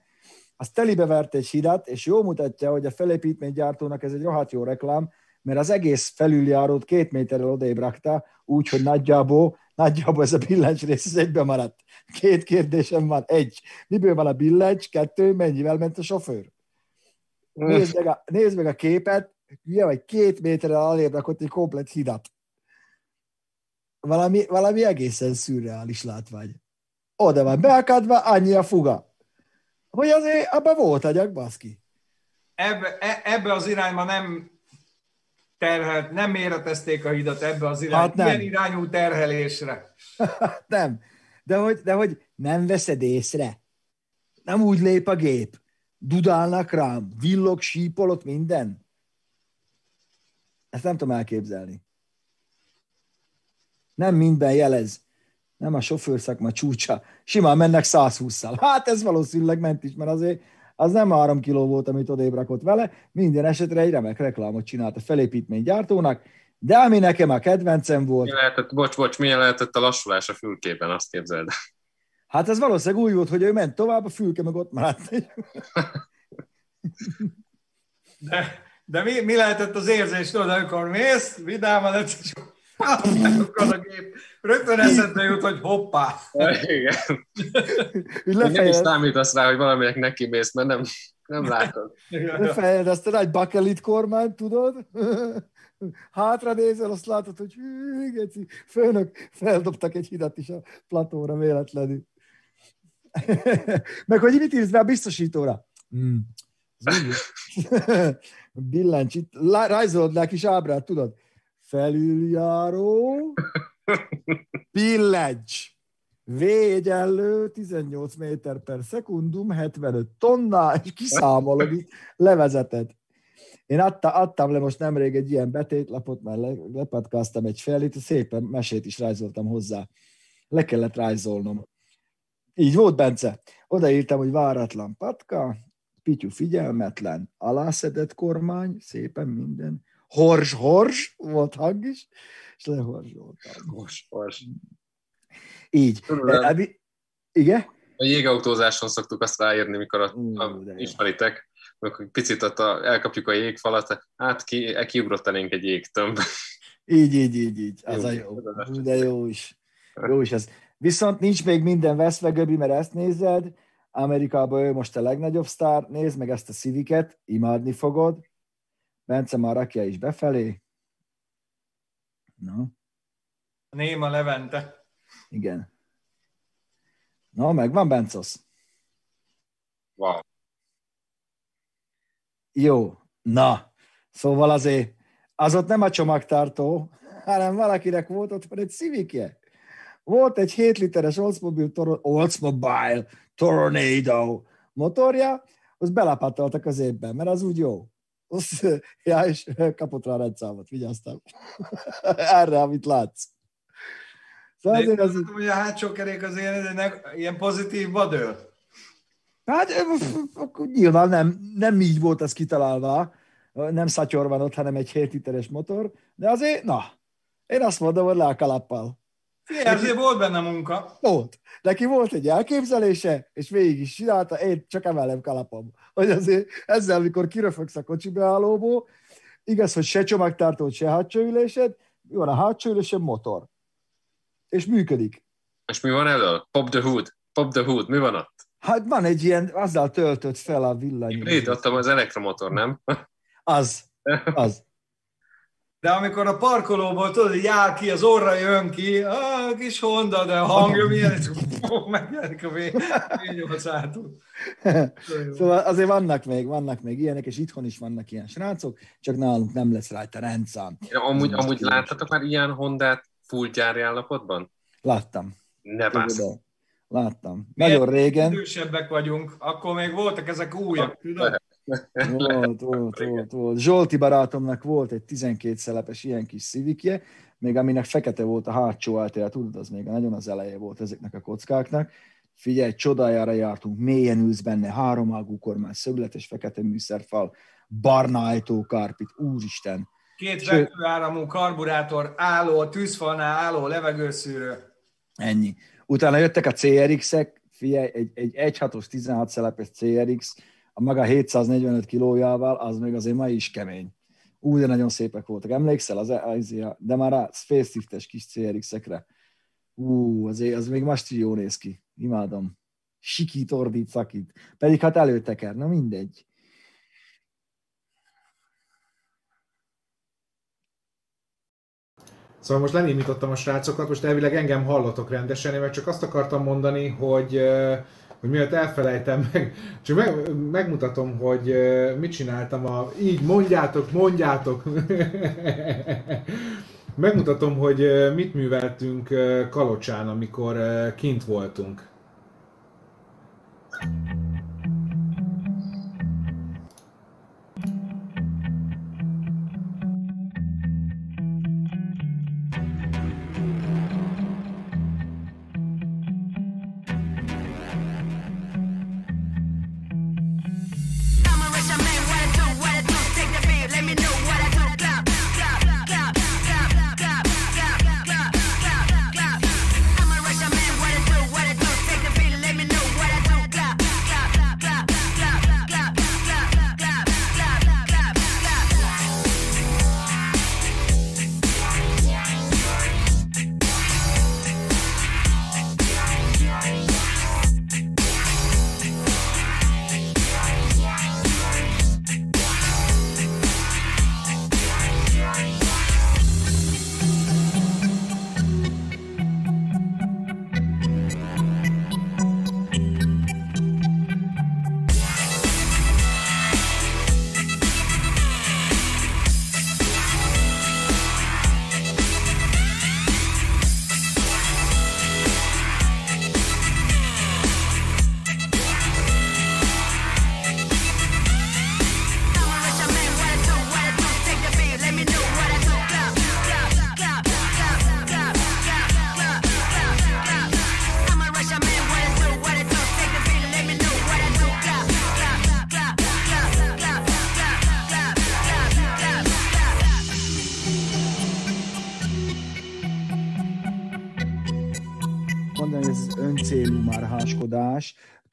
az telibe vert egy hidat, és jó mutatja, hogy a felépítménygyártónak ez egy rohadt jó reklám, mert az egész felüljárót két méterrel odébb rakta, úgy, hogy nagyjából, nagyjából ez a billencs rész ez egybe maradt. Két kérdésem van. Egy, miből van a billencs? Kettő, mennyivel ment a sofőr? Nézd meg a, nézd meg a képet, ugye, vagy két méterrel alébb rakott egy komplet hidat. Valami, valami egészen szürreális látvány. Oda van beakadva, annyi a fuga. Hogy azért abban volt agyak, baszki. Ebbe, e, ebbe az irányba nem terhelt, nem méretezték a hidat ebbe az irányba. Hát nem. Ilyen irányú terhelésre. nem. De hogy, de hogy nem veszed észre. Nem úgy lép a gép. Dudálnak rám, villog, sípolott minden. Ezt nem tudom elképzelni. Nem minden jelez. Nem a sofőrszakma csúcsa. Simán mennek 120-szal. Hát ez valószínűleg ment is, mert azért az nem 3 kiló volt, amit odébb rakott vele. Minden esetre egy remek reklámot csinált a felépítménygyártónak, de ami nekem a kedvencem volt, Mi lehetett, bocs, bocs, milyen lehetett a lassulás a fülkében, azt képzeld. Hát ez valószínűleg úgy volt, hogy ő ment tovább, a fülke meg ott maradt. De, de mi, mi lehetett az érzés, tudod, amikor mész, vidáman egyszer csak akkor a gép. Rögtön eszedbe jut, hogy hoppá. Igen. Nem is számítasz rá, hogy valaminek neki mész, mert nem, nem látod. lefejezed azt a nagy bakelit kormányt, tudod? Hátra nézel, azt látod, hogy hű, geci, főnök, feldobtak egy hidat is a platóra véletlenül. meg hogy mit írsz be a biztosítóra? Hmm. Billencs, itt rajzolod le a kis ábrát, tudod? Felüljáró, billencs, V egyenlő 18 méter per szekundum, 75 tonna, és kiszámolod, így levezeted. Én adta, adtam le most nemrég egy ilyen betétlapot, mert le, lepatkáztam egy felit, szépen mesét is rajzoltam hozzá. Le kellett rajzolnom. Így volt, Bence. Odaírtam, hogy váratlan patka, Pityu figyelmetlen, alászedett kormány, szépen minden. Hors, hors, volt hang is, és lehorzsoltam. Most. Így. Tudod, Eh, Igen? A jégautózáson szoktuk azt ráírni, mikor a, a jó. ismeritek, akkor picit ott a, elkapjuk a jégfalat, hát ki, kiugrottanénk egy jégtömb. Így, így, így, így. Az Jó, a jó. De jó is. Jó is ez. Viszont nincs még minden veszve, Göbi, mert ezt nézed. Amerikában ő most a legnagyobb sztár. Nézd meg ezt a Civic-et, imádni fogod. Bence már rakja is befelé. Na, Néma Levente. igen. Na, megvan, Bencosz? Wow. Jó, na, szóval azért az ott nem a csomagtartó, hanem valakinek volt ott egy civikje. Volt egy 7 literes Oldsmobile, Tor- Oldsmobile Tornado motorja, az belapátoltak az évben, mert az úgy jó. Ja, és kapott rá a rendszámot, vigyáztam. Erre, amit látsz. Szóval azért az, az... hogy a hátsó kerék az ilyen, pozitív vadöl. Hát nyilván nem, nem így volt ez kitalálva, nem szatyor van ott, hanem egy 7 literes motor, de azért, na, én azt mondom, hogy le a kalappal. Azért volt benne munka. Volt. Neki volt egy elképzelése, és végig is csinálta, én csak emelem kalapom. Hogy azért ezzel, amikor kiröfögsz a kocsi beállóból, igaz, hogy se csomagtartód, se hátsó ülésed, mi van a hátsó ülésed? Motor. És működik. És mi van elől? Pop the hood. Pop the hood. Mi van ott? Hát van egy ilyen, azzal töltött fel a villany. Itt ott az elektromotor, nem? Az, az. De amikor a parkolóból tudod, hogy jár ki, az orra jön ki, a kis Honda, de a hangja milyen, és megjelenik a V8 hátul. Szóval azért vannak még, vannak még ilyenek, és itthon is vannak ilyen srácok, csak nálunk nem lesz rajta rendszám. Amúgy, Most amúgy kíváncsi. láttatok már ilyen Hondát full gyári állapotban? Láttam. Ne bász. Láttam. Nagyon régen. Idősebbek vagyunk, akkor még voltak ezek újak, tudod? Volt, volt, volt, volt. Zsolti barátomnak volt egy 12 szelepes ilyen kis szívikje, még aminek fekete volt a hátsó által, tudod, az még nagyon az eleje volt ezeknek a kockáknak. Figyelj, csodájára jártunk, mélyen ülsz benne, háromágú kormány, szögletes fekete műszerfal, barna ajtókárpit, úristen. Két vetőáramú karburátor, álló, tűzfalnál álló levegőszűrő. Ennyi. Utána jöttek a CRX-ek, figyelj, egy, egy 1.6-os 16 szelepes CRX, a maga 745 kilójával, az még azért ma is kemény. Úgy, de nagyon szépek voltak. Emlékszel? Az, az, de már a faceliftes kis CRX-ekre. Ú, azért az még most jó néz ki. Imádom. Sikít, ordít, szakít. Pedig hát előteker, na mindegy. Szóval most lenémítottam a srácokat, most elvileg engem hallotok rendesen, én meg csak azt akartam mondani, hogy, hogy miatt elfelejtem meg, csak meg, megmutatom, hogy mit csináltam a... Így, mondjátok, mondjátok! Megmutatom, hogy mit műveltünk Kalocsán, amikor kint voltunk.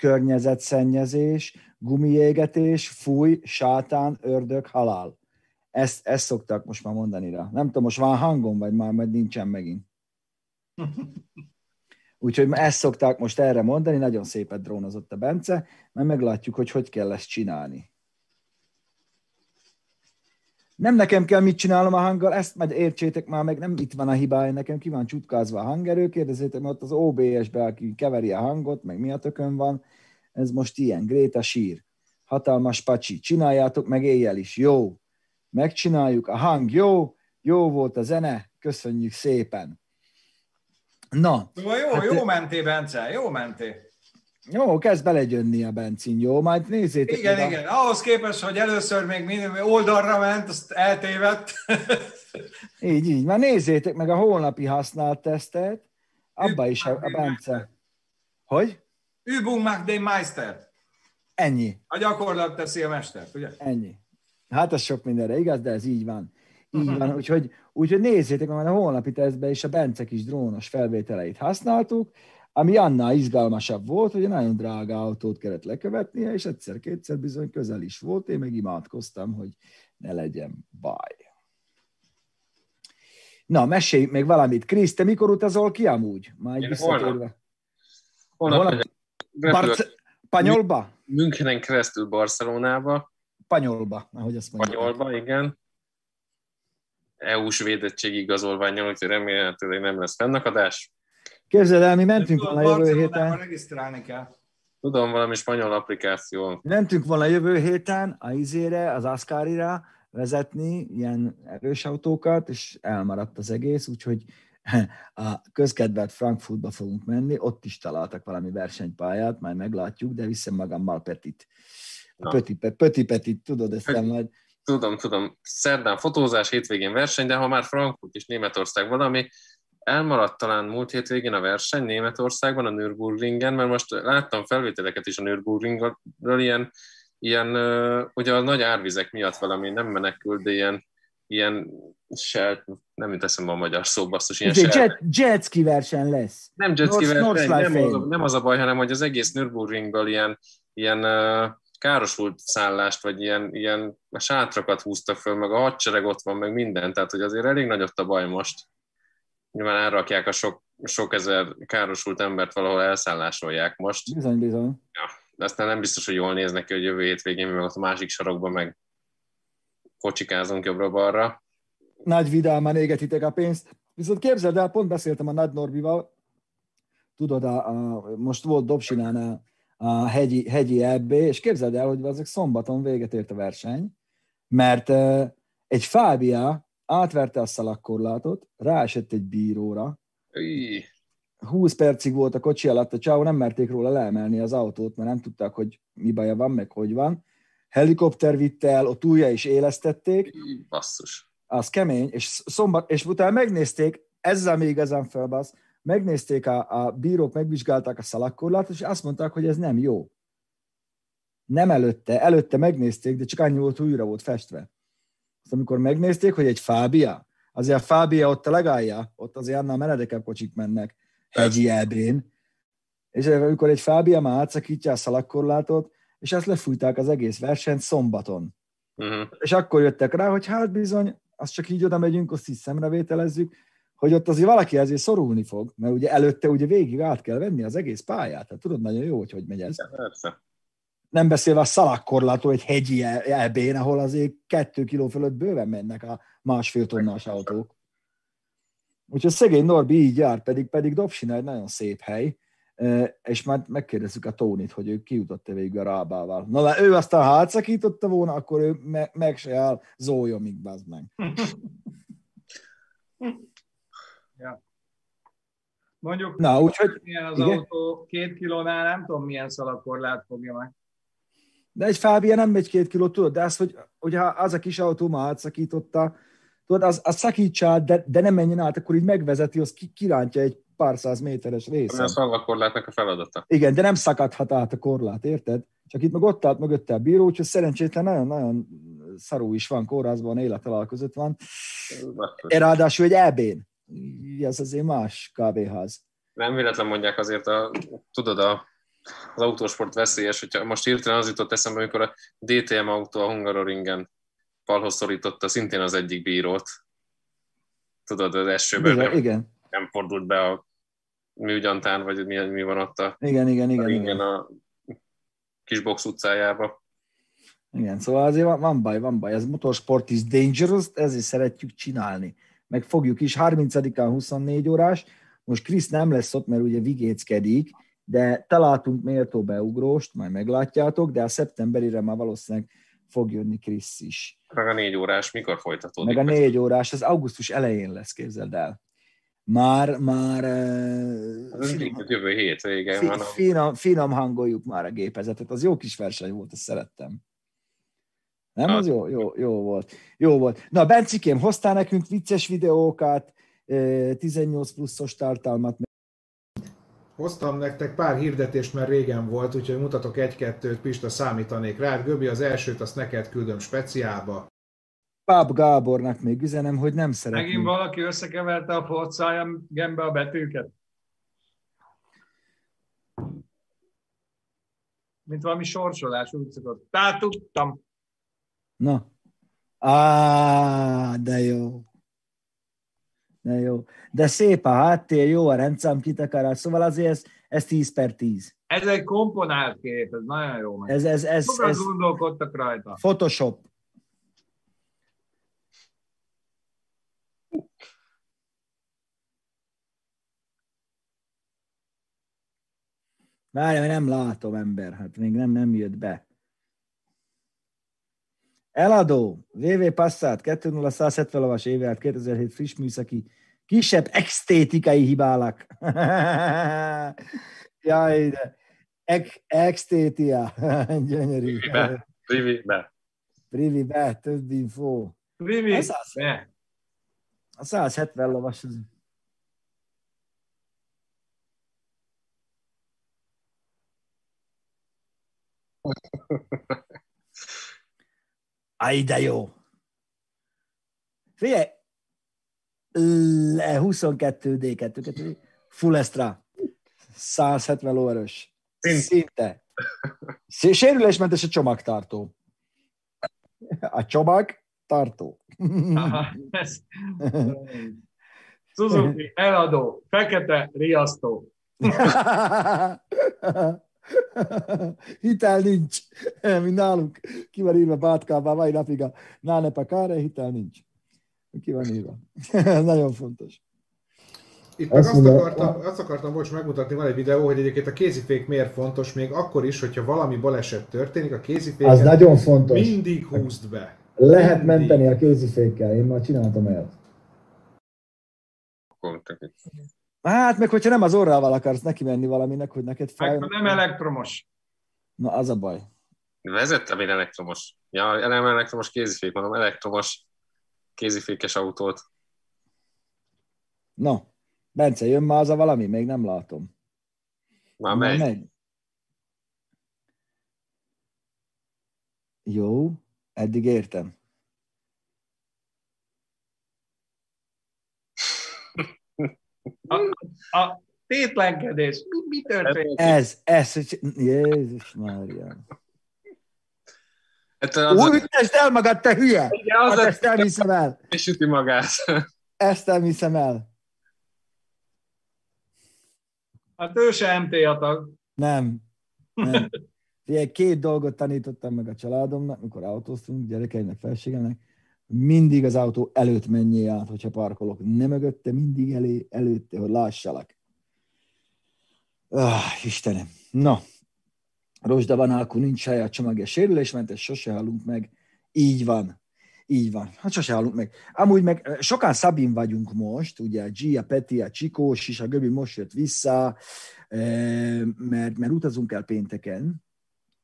Környezetszennyezés, gumiégetés, fúj, sátán, ördög, halál. Ezt, ezt szoktak most már mondani rá. Nem tudom, most van hangom, vagy már majd nincsen megint. Úgyhogy ezt szokták most erre mondani, nagyon szépet drónozott a Bence, mert meglátjuk, hogy hogy kell ezt csinálni. Nem nekem kell mit csinálnom a hanggal, ezt majd értsétek már meg, nem itt van a hibája, nekem ki van csutkázva a hangerő, kérdezzétek meg ott az OBS-be, aki keveri a hangot, meg mi a tökön van, ez most ilyen, Gréta sír, hatalmas pacsi, csináljátok meg éjjel is, jó, megcsináljuk, a hang jó, jó volt a zene, köszönjük szépen. Na, Szóval jó, Hát, jó menté, Bence, jó menté. Jó, kezd belegyönni a benzin, jó, majd nézzétek Igen, meg a- igen. Ahhoz képest, hogy először még minimum oldalra ment, azt eltévedt. Így, így. Már nézzétek meg a holnapi használt tesztet, abba is a, a Bence. Hogy? Übung macht den Meister. Ennyi, A gyakorlat teszi a mestert, ugye? ennyi. Hát ez sok mindenre igaz, de ez így van. Így van, úgyhogy, úgyhogy nézzétek meg, a holnapi tesztben is a Bence kis drónos felvételeit használtuk, ami annál izgalmasabb volt, hogy egy nagyon drága autót kellett lekövetnie, és egyszer-kétszer bizony közel is volt, én meg imádkoztam, hogy ne legyen baj. Na, mesélj még valamit. Krisz, te mikor utazol ki amúgy? Már egy visszatérve. holnap. Holnap Barce- Panyolba? Münchenen keresztül Barcelonába, Panyolba, ahogy azt mondják. Spanyolba, igen. EU-s védettségi igazolványol, úgyhogy remélhetőleg nem lesz fennakadás. Képzeld el, mi mentünk volna jövő héten. regisztrálni kell. Tudom, valami spanyol applikáció. Mentünk volna jövő héten a izére, az Ascarira vezetni ilyen erős autókat, és elmaradt az egész, úgyhogy a közkedvelt Frankfurtba fogunk menni, ott is találtak valami versenypályát, majd meglátjuk, de viszem magammal Petit. Na. Pöti, Pöti Petit, tudod, ezt Pöti. majd Tudom, tudom. Szerdán fotózás, hétvégén verseny, de ha már Frankfurt és Németország valami, elmaradt talán múlt hétvégén a verseny Németországban, a Nürburgringen, mert most láttam felvételeket is a Nürburgringről, ilyen, ilyen ugye a nagy árvizek miatt valami nem menekül, de ilyen, ilyen selt, nem jut eszembe a magyar szó, basszus, ilyen selt, jet, jetski verseny lesz. nem jetski verseny, nem, az, a- nem az a baj, hanem hogy az egész Nürburgringből ilyen, ilyen károsult szállást, vagy ilyen, ilyen sátrakat húztak föl, meg a hadsereg ott van, meg minden, tehát hogy azért elég nagy ott a baj most. Nyilván elrakják a sok, sok ezer károsult embert valahol elszállásolják most, Bizony, bizony. de aztán nem biztos, hogy jól néz neki, hogy jövő hétvégén mi meg ott a másik sarokban meg kocsikázunk jobbra-balra. nagy vidáman égetitek a pénzt. Viszont képzeld el, pont beszéltem a Nagy Norbival, tudod, a, a, most volt Dobsinán a, a hegyi, hegyi EB, és képzeld el, hogy azok szombaton véget ért a verseny, mert uh, egy Fábia átverte a szalakkorlátot, ráesett egy bíróra, Üj, 20 percig volt a kocsi alatt, a csávó nem merték róla leemelni az autót, mert nem tudták, hogy mi baja van, meg hogy van. Helikopter vitte el, ott újra is élesztették, üj, basszus. az kemény, és szombat, és utána megnézték, ezzel még igazán felbasz, megnézték, a, a bírók megvizsgálták a szalakkorlátot, és azt mondták, hogy ez nem jó. Nem előtte, előtte megnézték, de csak annyi volt, hogy újra volt festve. Azt amikor megnézték, hogy egy fábia, azért a fábia ott a legalja, ott azért annál meredekebb kocsik mennek hegyi elbén, és amikor egy fábia már átszakítja a szalakkorlátot, és ezt lefújták az egész versenyt szombaton. Uh-huh. És akkor jöttek rá, hogy hát bizony, azt csak így oda megyünk, azt így szemrevételezzük, hogy ott azért valaki ezért szorulni fog, mert ugye előtte ugye végig át kell venni az egész pályát. Tehát tudod nagyon jó, hogy hogy megy ez. Persze. Nem beszélve a szalakkorlától egy hegyi elbén, ahol azért kettő kiló fölött bőven mennek a másfél tonnás autók. Úgyhogy szegény Norbi így jár, pedig, pedig Dobsina egy nagyon szép hely, és már megkérdezzük a Tónit, hogy ő kijutott-e végig a rábával. Na, de ő aztán ha átszakította volna, akkor ő me- meg se áll zólyomig, bazd meg. Mondjuk, Na, úgyhogy, milyen az igen. autó két kilónál, nem tudom milyen szalagkorlát fogja meg. De egy Fábia nem megy két kilót, tudod, de az, hogy, hogy ha az a kis autó már átszakította, tudod, az, az szakítsa át, de, de nem menjen át, akkor így megvezeti, az ki, kirántja egy pár száz méteres Ami a részen. szalagkorlátnak a feladata. Igen, de nem szakadhat át a korlát, érted? Csak itt meg ott állt mögötte a bíró, úgyhogy szerencsétlen nagyon-nagyon szarú is van, kórházban, élethalál között van. Basszus. Ráadásul egy EB-n. Ez azért más kávéház. Nem véletlen mondják azért, a, tudod, a, az autósport veszélyes, hogyha most hirtelen az jutott eszembe, amikor a DTM autó a Hungaroringen falhoz szorította szintén az egyik bírót. Tudod, az esőből Bizony, nem, igen, nem fordult be a műgyantán, vagy mi, mi van ott a igen, igen, a igen, ringen igen. a Kisbox utcájába. Igen, szóval azért van, van baj, van baj. Ez motorsport is dangerous, ezért szeretjük csinálni. Meg fogjuk is, 30-án 24 órás, most Krisz nem lesz ott, mert ugye vigéckedik, de találtunk méltó beugróst, majd meglátjátok, de a szeptemberire már valószínűleg fog jönni Krisz is. Meg a négy órás mikor folytatódik? Meg a négy órás, az augusztus elején lesz, képzeld el. Már, már eh, Ez finom, mindig jövő hét végén fi, finom, finom hangoljuk már a gépezetet. Az jó kis verseny volt, azt szerettem. Nem, az jó, jó, jó volt. Jó volt. Na, Bencikém, hoztál nekünk vicces videókat, eh, 18 pluszos tartalmat, Hoztam nektek pár hirdetést, mert régen volt, úgyhogy mutatok egy-kettőt, Pista számítanék rád. Göbi, az elsőt azt neked küldöm speciálba. Páp Gábornak még üzenem, hogy nem Megint szeretném. valaki összekeverte a forcájam gembe a betűket. Mint valami sorsolás, úgy szokott. Tehát tudtam. Na. Á, de jó. De jó. De szép a háttér, jó a rendszám kitakarás, szóval azért ez, ez 10 per 10. Ez egy komponált kép, ez nagyon jó. Meg. Ez, ez, ez, Sokan ez gondolkodtak rajta. Photoshop. Várj, mert nem látom ember, hát még nem, nem jött be. Eladó, VV Passat, 2170 lovas éve 2007 friss műszaki, kisebb extétikai hibálak. Jaj, de Ex- extétia, gyönyörű. Be. Rivi, be. Privi be, több info. Ne. A 170 lovas. az- Aj, de jó. Figyelj, le 22 d 2 full extra, 170 lóerős. Szint. Szinte. Szé- Sérülésmentes a csomagtartó. A csomag tartó. Aha, ez. Suzuki, eladó, fekete, riasztó. hitel nincs. Mint nálunk. Ki van írva Bátkában, mai napig a Náne Pakáre, hitel nincs. Ki van írva. Ez nagyon fontos. Itt meg Azt azt, akartam, azt akartam, bocs, megmutatni, van egy videó, hogy egyébként a kézifék miért fontos, még akkor is, hogyha valami baleset történik, a Az kéziféket nagyon fontos. mindig húzd be. Lehet Mindig. menteni a kézifékkel, én már csináltam el. Hát meg, hogyha nem az orrával akarsz neki menni valaminek, hogy neked fáj. Meg nem elektromos. Na, az a baj. Vezettem én elektromos. Ja, nem elektromos kézifék, mondom, elektromos kézifékes autót. No, Bence, jön már az a valami? Még nem látom. Már Na, megy. megy. Jó, eddig értem. A, a tétlenkedés. Mi, mi történt? Ez, ez, hogy- Jézus Mária. Hát az Úgy üttesd el magad, te hülye! Igen, Hát az ezt nem hiszem el. és üti magát. Ezt nem hiszem el. hát ő se MTA tag. Nem. nem. Figyelj, két dolgot tanítottam meg a családomnak, mikor autóztunk, gyerekeimnek, felségemnek. Mindig az autó előtt menjél át, hogyha parkolok. Nem mögötte, mindig elé, előtte, hogy lássalak. Ah, Istenem. Na, Rozsda van, akkor nincs saját csomagja sérülésmentes, sose halunk meg. Így van. Így van. Hát sose halunk meg. Amúgy meg eh, sokan Szabin vagyunk most, ugye a G, a Peti, a Csikós is, a Göbi most jött vissza, eh, mert, mert utazunk el pénteken,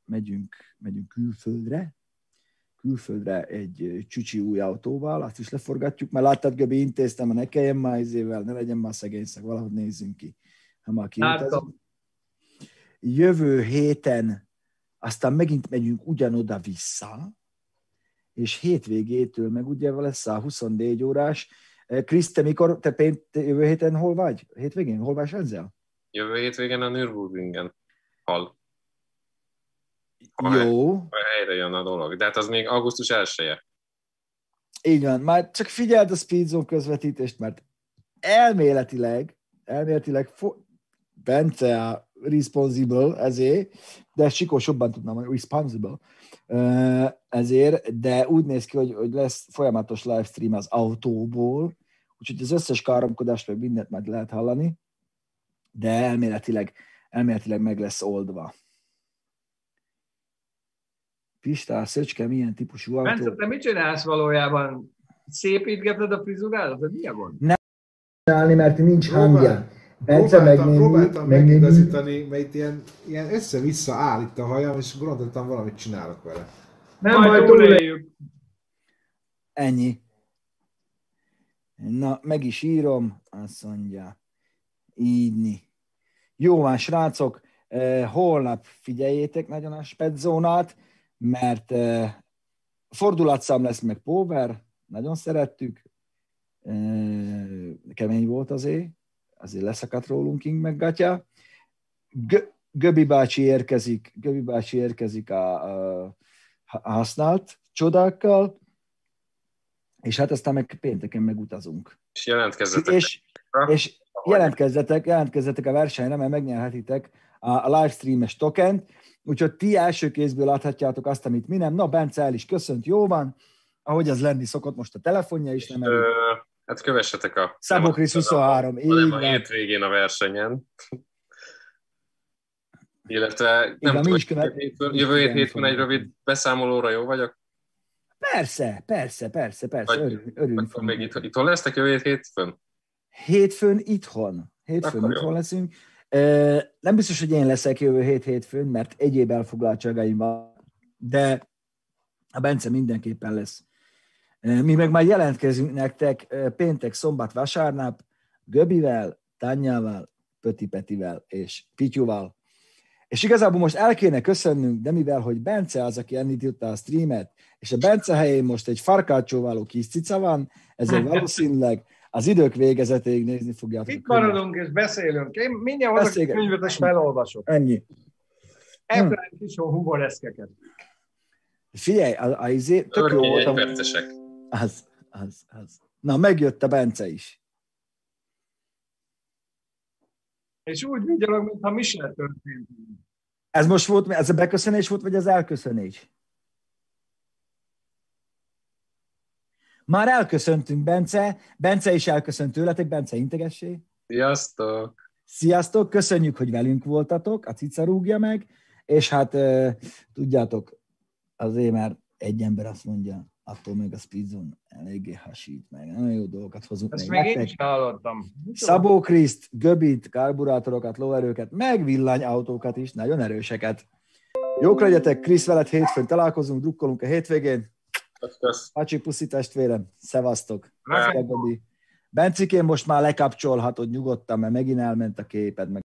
megyünk, megyünk külföldre, külföldre egy csücsi új autóval, azt is leforgatjuk, mert láttad, Göbi, intéztem, ne kelljen már izével, ne legyen már szegényszeg, valahogy nézzünk ki. Ha már jövő héten aztán megint megyünk ugyanoda vissza, és hétvégétől meg ugye lesz a 24 órás. Eh, Krisz, te mikor, te, pént, te jövő héten hol vagy? Hétvégén? Hol vagy ezzel? Jövő hétvégén a Nürburgringen. Hal. Ha Jó, helyre jön a dolog. De hát az még augusztus 1 -e. így van. Már csak figyeld a Speedzone közvetítést, mert elméletileg, elméletileg fo- Bence, a responsible ezért, de Sikó jobban tudnám mondani, responsible ezért, de úgy néz ki, hogy, hogy lesz folyamatos livestream az autóból, úgyhogy az összes káromkodást meg mindent meg lehet hallani, de elméletileg, elméletileg meg lesz oldva. Pistás, Szöcske, milyen típusú Bence, autó? te mit csinálsz valójában? Szépítgeted a frizurádat? Mi a gond? Csinálni, mert nincs Próbál- hangja. Bence Próbáltam, megnézni, próbáltam megnézni. megigazítani, mert itt ilyen, ilyen össze-vissza áll itt a hajam, és gondoltam valamit csinálok vele. Nem Majd baj, túléljük. túléljük. Ennyi. Na, meg is írom, azt mondja. Ígyni. Jó van, srácok, eh, holnap figyeljétek nagyon a spedzónát, mert fordulatszám lesz meg Power, nagyon szerettük. Kemény volt azért, azért leszakadt rólunk King meg Gatya. Gö- Göbi bácsi érkezik, Göbi bácsi érkezik a, a, a használt csodákkal, és hát aztán meg pénteken megutazunk. És jelentkezzetek. És, és jelentkezzetek, jelentkezzetek a versenyre, mert megnyerhetitek a, a livestreames tokent, úgyhogy ti első kézből láthatjátok azt, amit mi nem. Na, Bence el is köszönt, jó van, ahogy az lenni szokott, most a telefonja is nem elég. Hát kövessetek a... Szabó Krisz 23, így hanem a van. hétvégén a versenyen. Illetve nem Igen, mi tudom, is követ- hétfőn- jövő hét hétfőn egy rövid beszámolóra jó vagyok? Persze, persze, persze, persze, Vagy- örülünk. örülünk Akkor még fogunk. itt, itthon lesztek jövő hét hétfőn? Hétfőn itthon. Hétfőn Akkor jó. itthon leszünk. Nem biztos, hogy én leszek jövő hét hétfőn, mert egyéb elfoglaltságaim van, de a Bence mindenképpen lesz. Mi meg már jelentkezünk nektek péntek, szombat, vasárnap Göbivel, Tanyával, Pöti Petivel és Pityuval. És igazából most el kéne köszönnünk, de mivel, hogy Bence az, aki elindította a streamet, és a Bence helyén most egy farkácsóváló kis cica van, ezért valószínűleg az idők végezetéig nézni fogjátok. a Itt maradunk és beszélünk. Én mindjárt hozok a Beszélgetünk. könyvet és felolvasok. Ennyi. Ebben kis humoreszkeket. Figyelj, a, a izé, tök jó volt. a-. Az, az, az. Na, megjött a Bence is. És úgy vigyorog, mintha mi se történt. Ez most volt, ez a beköszönés volt, vagy az elköszönés? Már elköszöntünk, Bence. Bence is elköszönt tőletek. Bence, integessé. Sziasztok! Sziasztok, köszönjük, hogy velünk voltatok, a cica rúgja meg, és hát tudjátok, azért már egy ember azt mondja, attól meg a Speedzone eléggé hasít meg, nagyon jó dolgokat hozunk Ezt még még én is hallottam. Szabó Kriszt, Göbit, karburátorokat, lóerőket, meg villanyautókat is, nagyon erőseket. Jók legyetek, Krisz veled hétfőn találkozunk, drukkolunk a hétvégén. Pacsi puszi testvérem, szevasztok. Göbi. Bencikén most már lekapcsolhatod nyugodtan, mert megint elment a képed, meg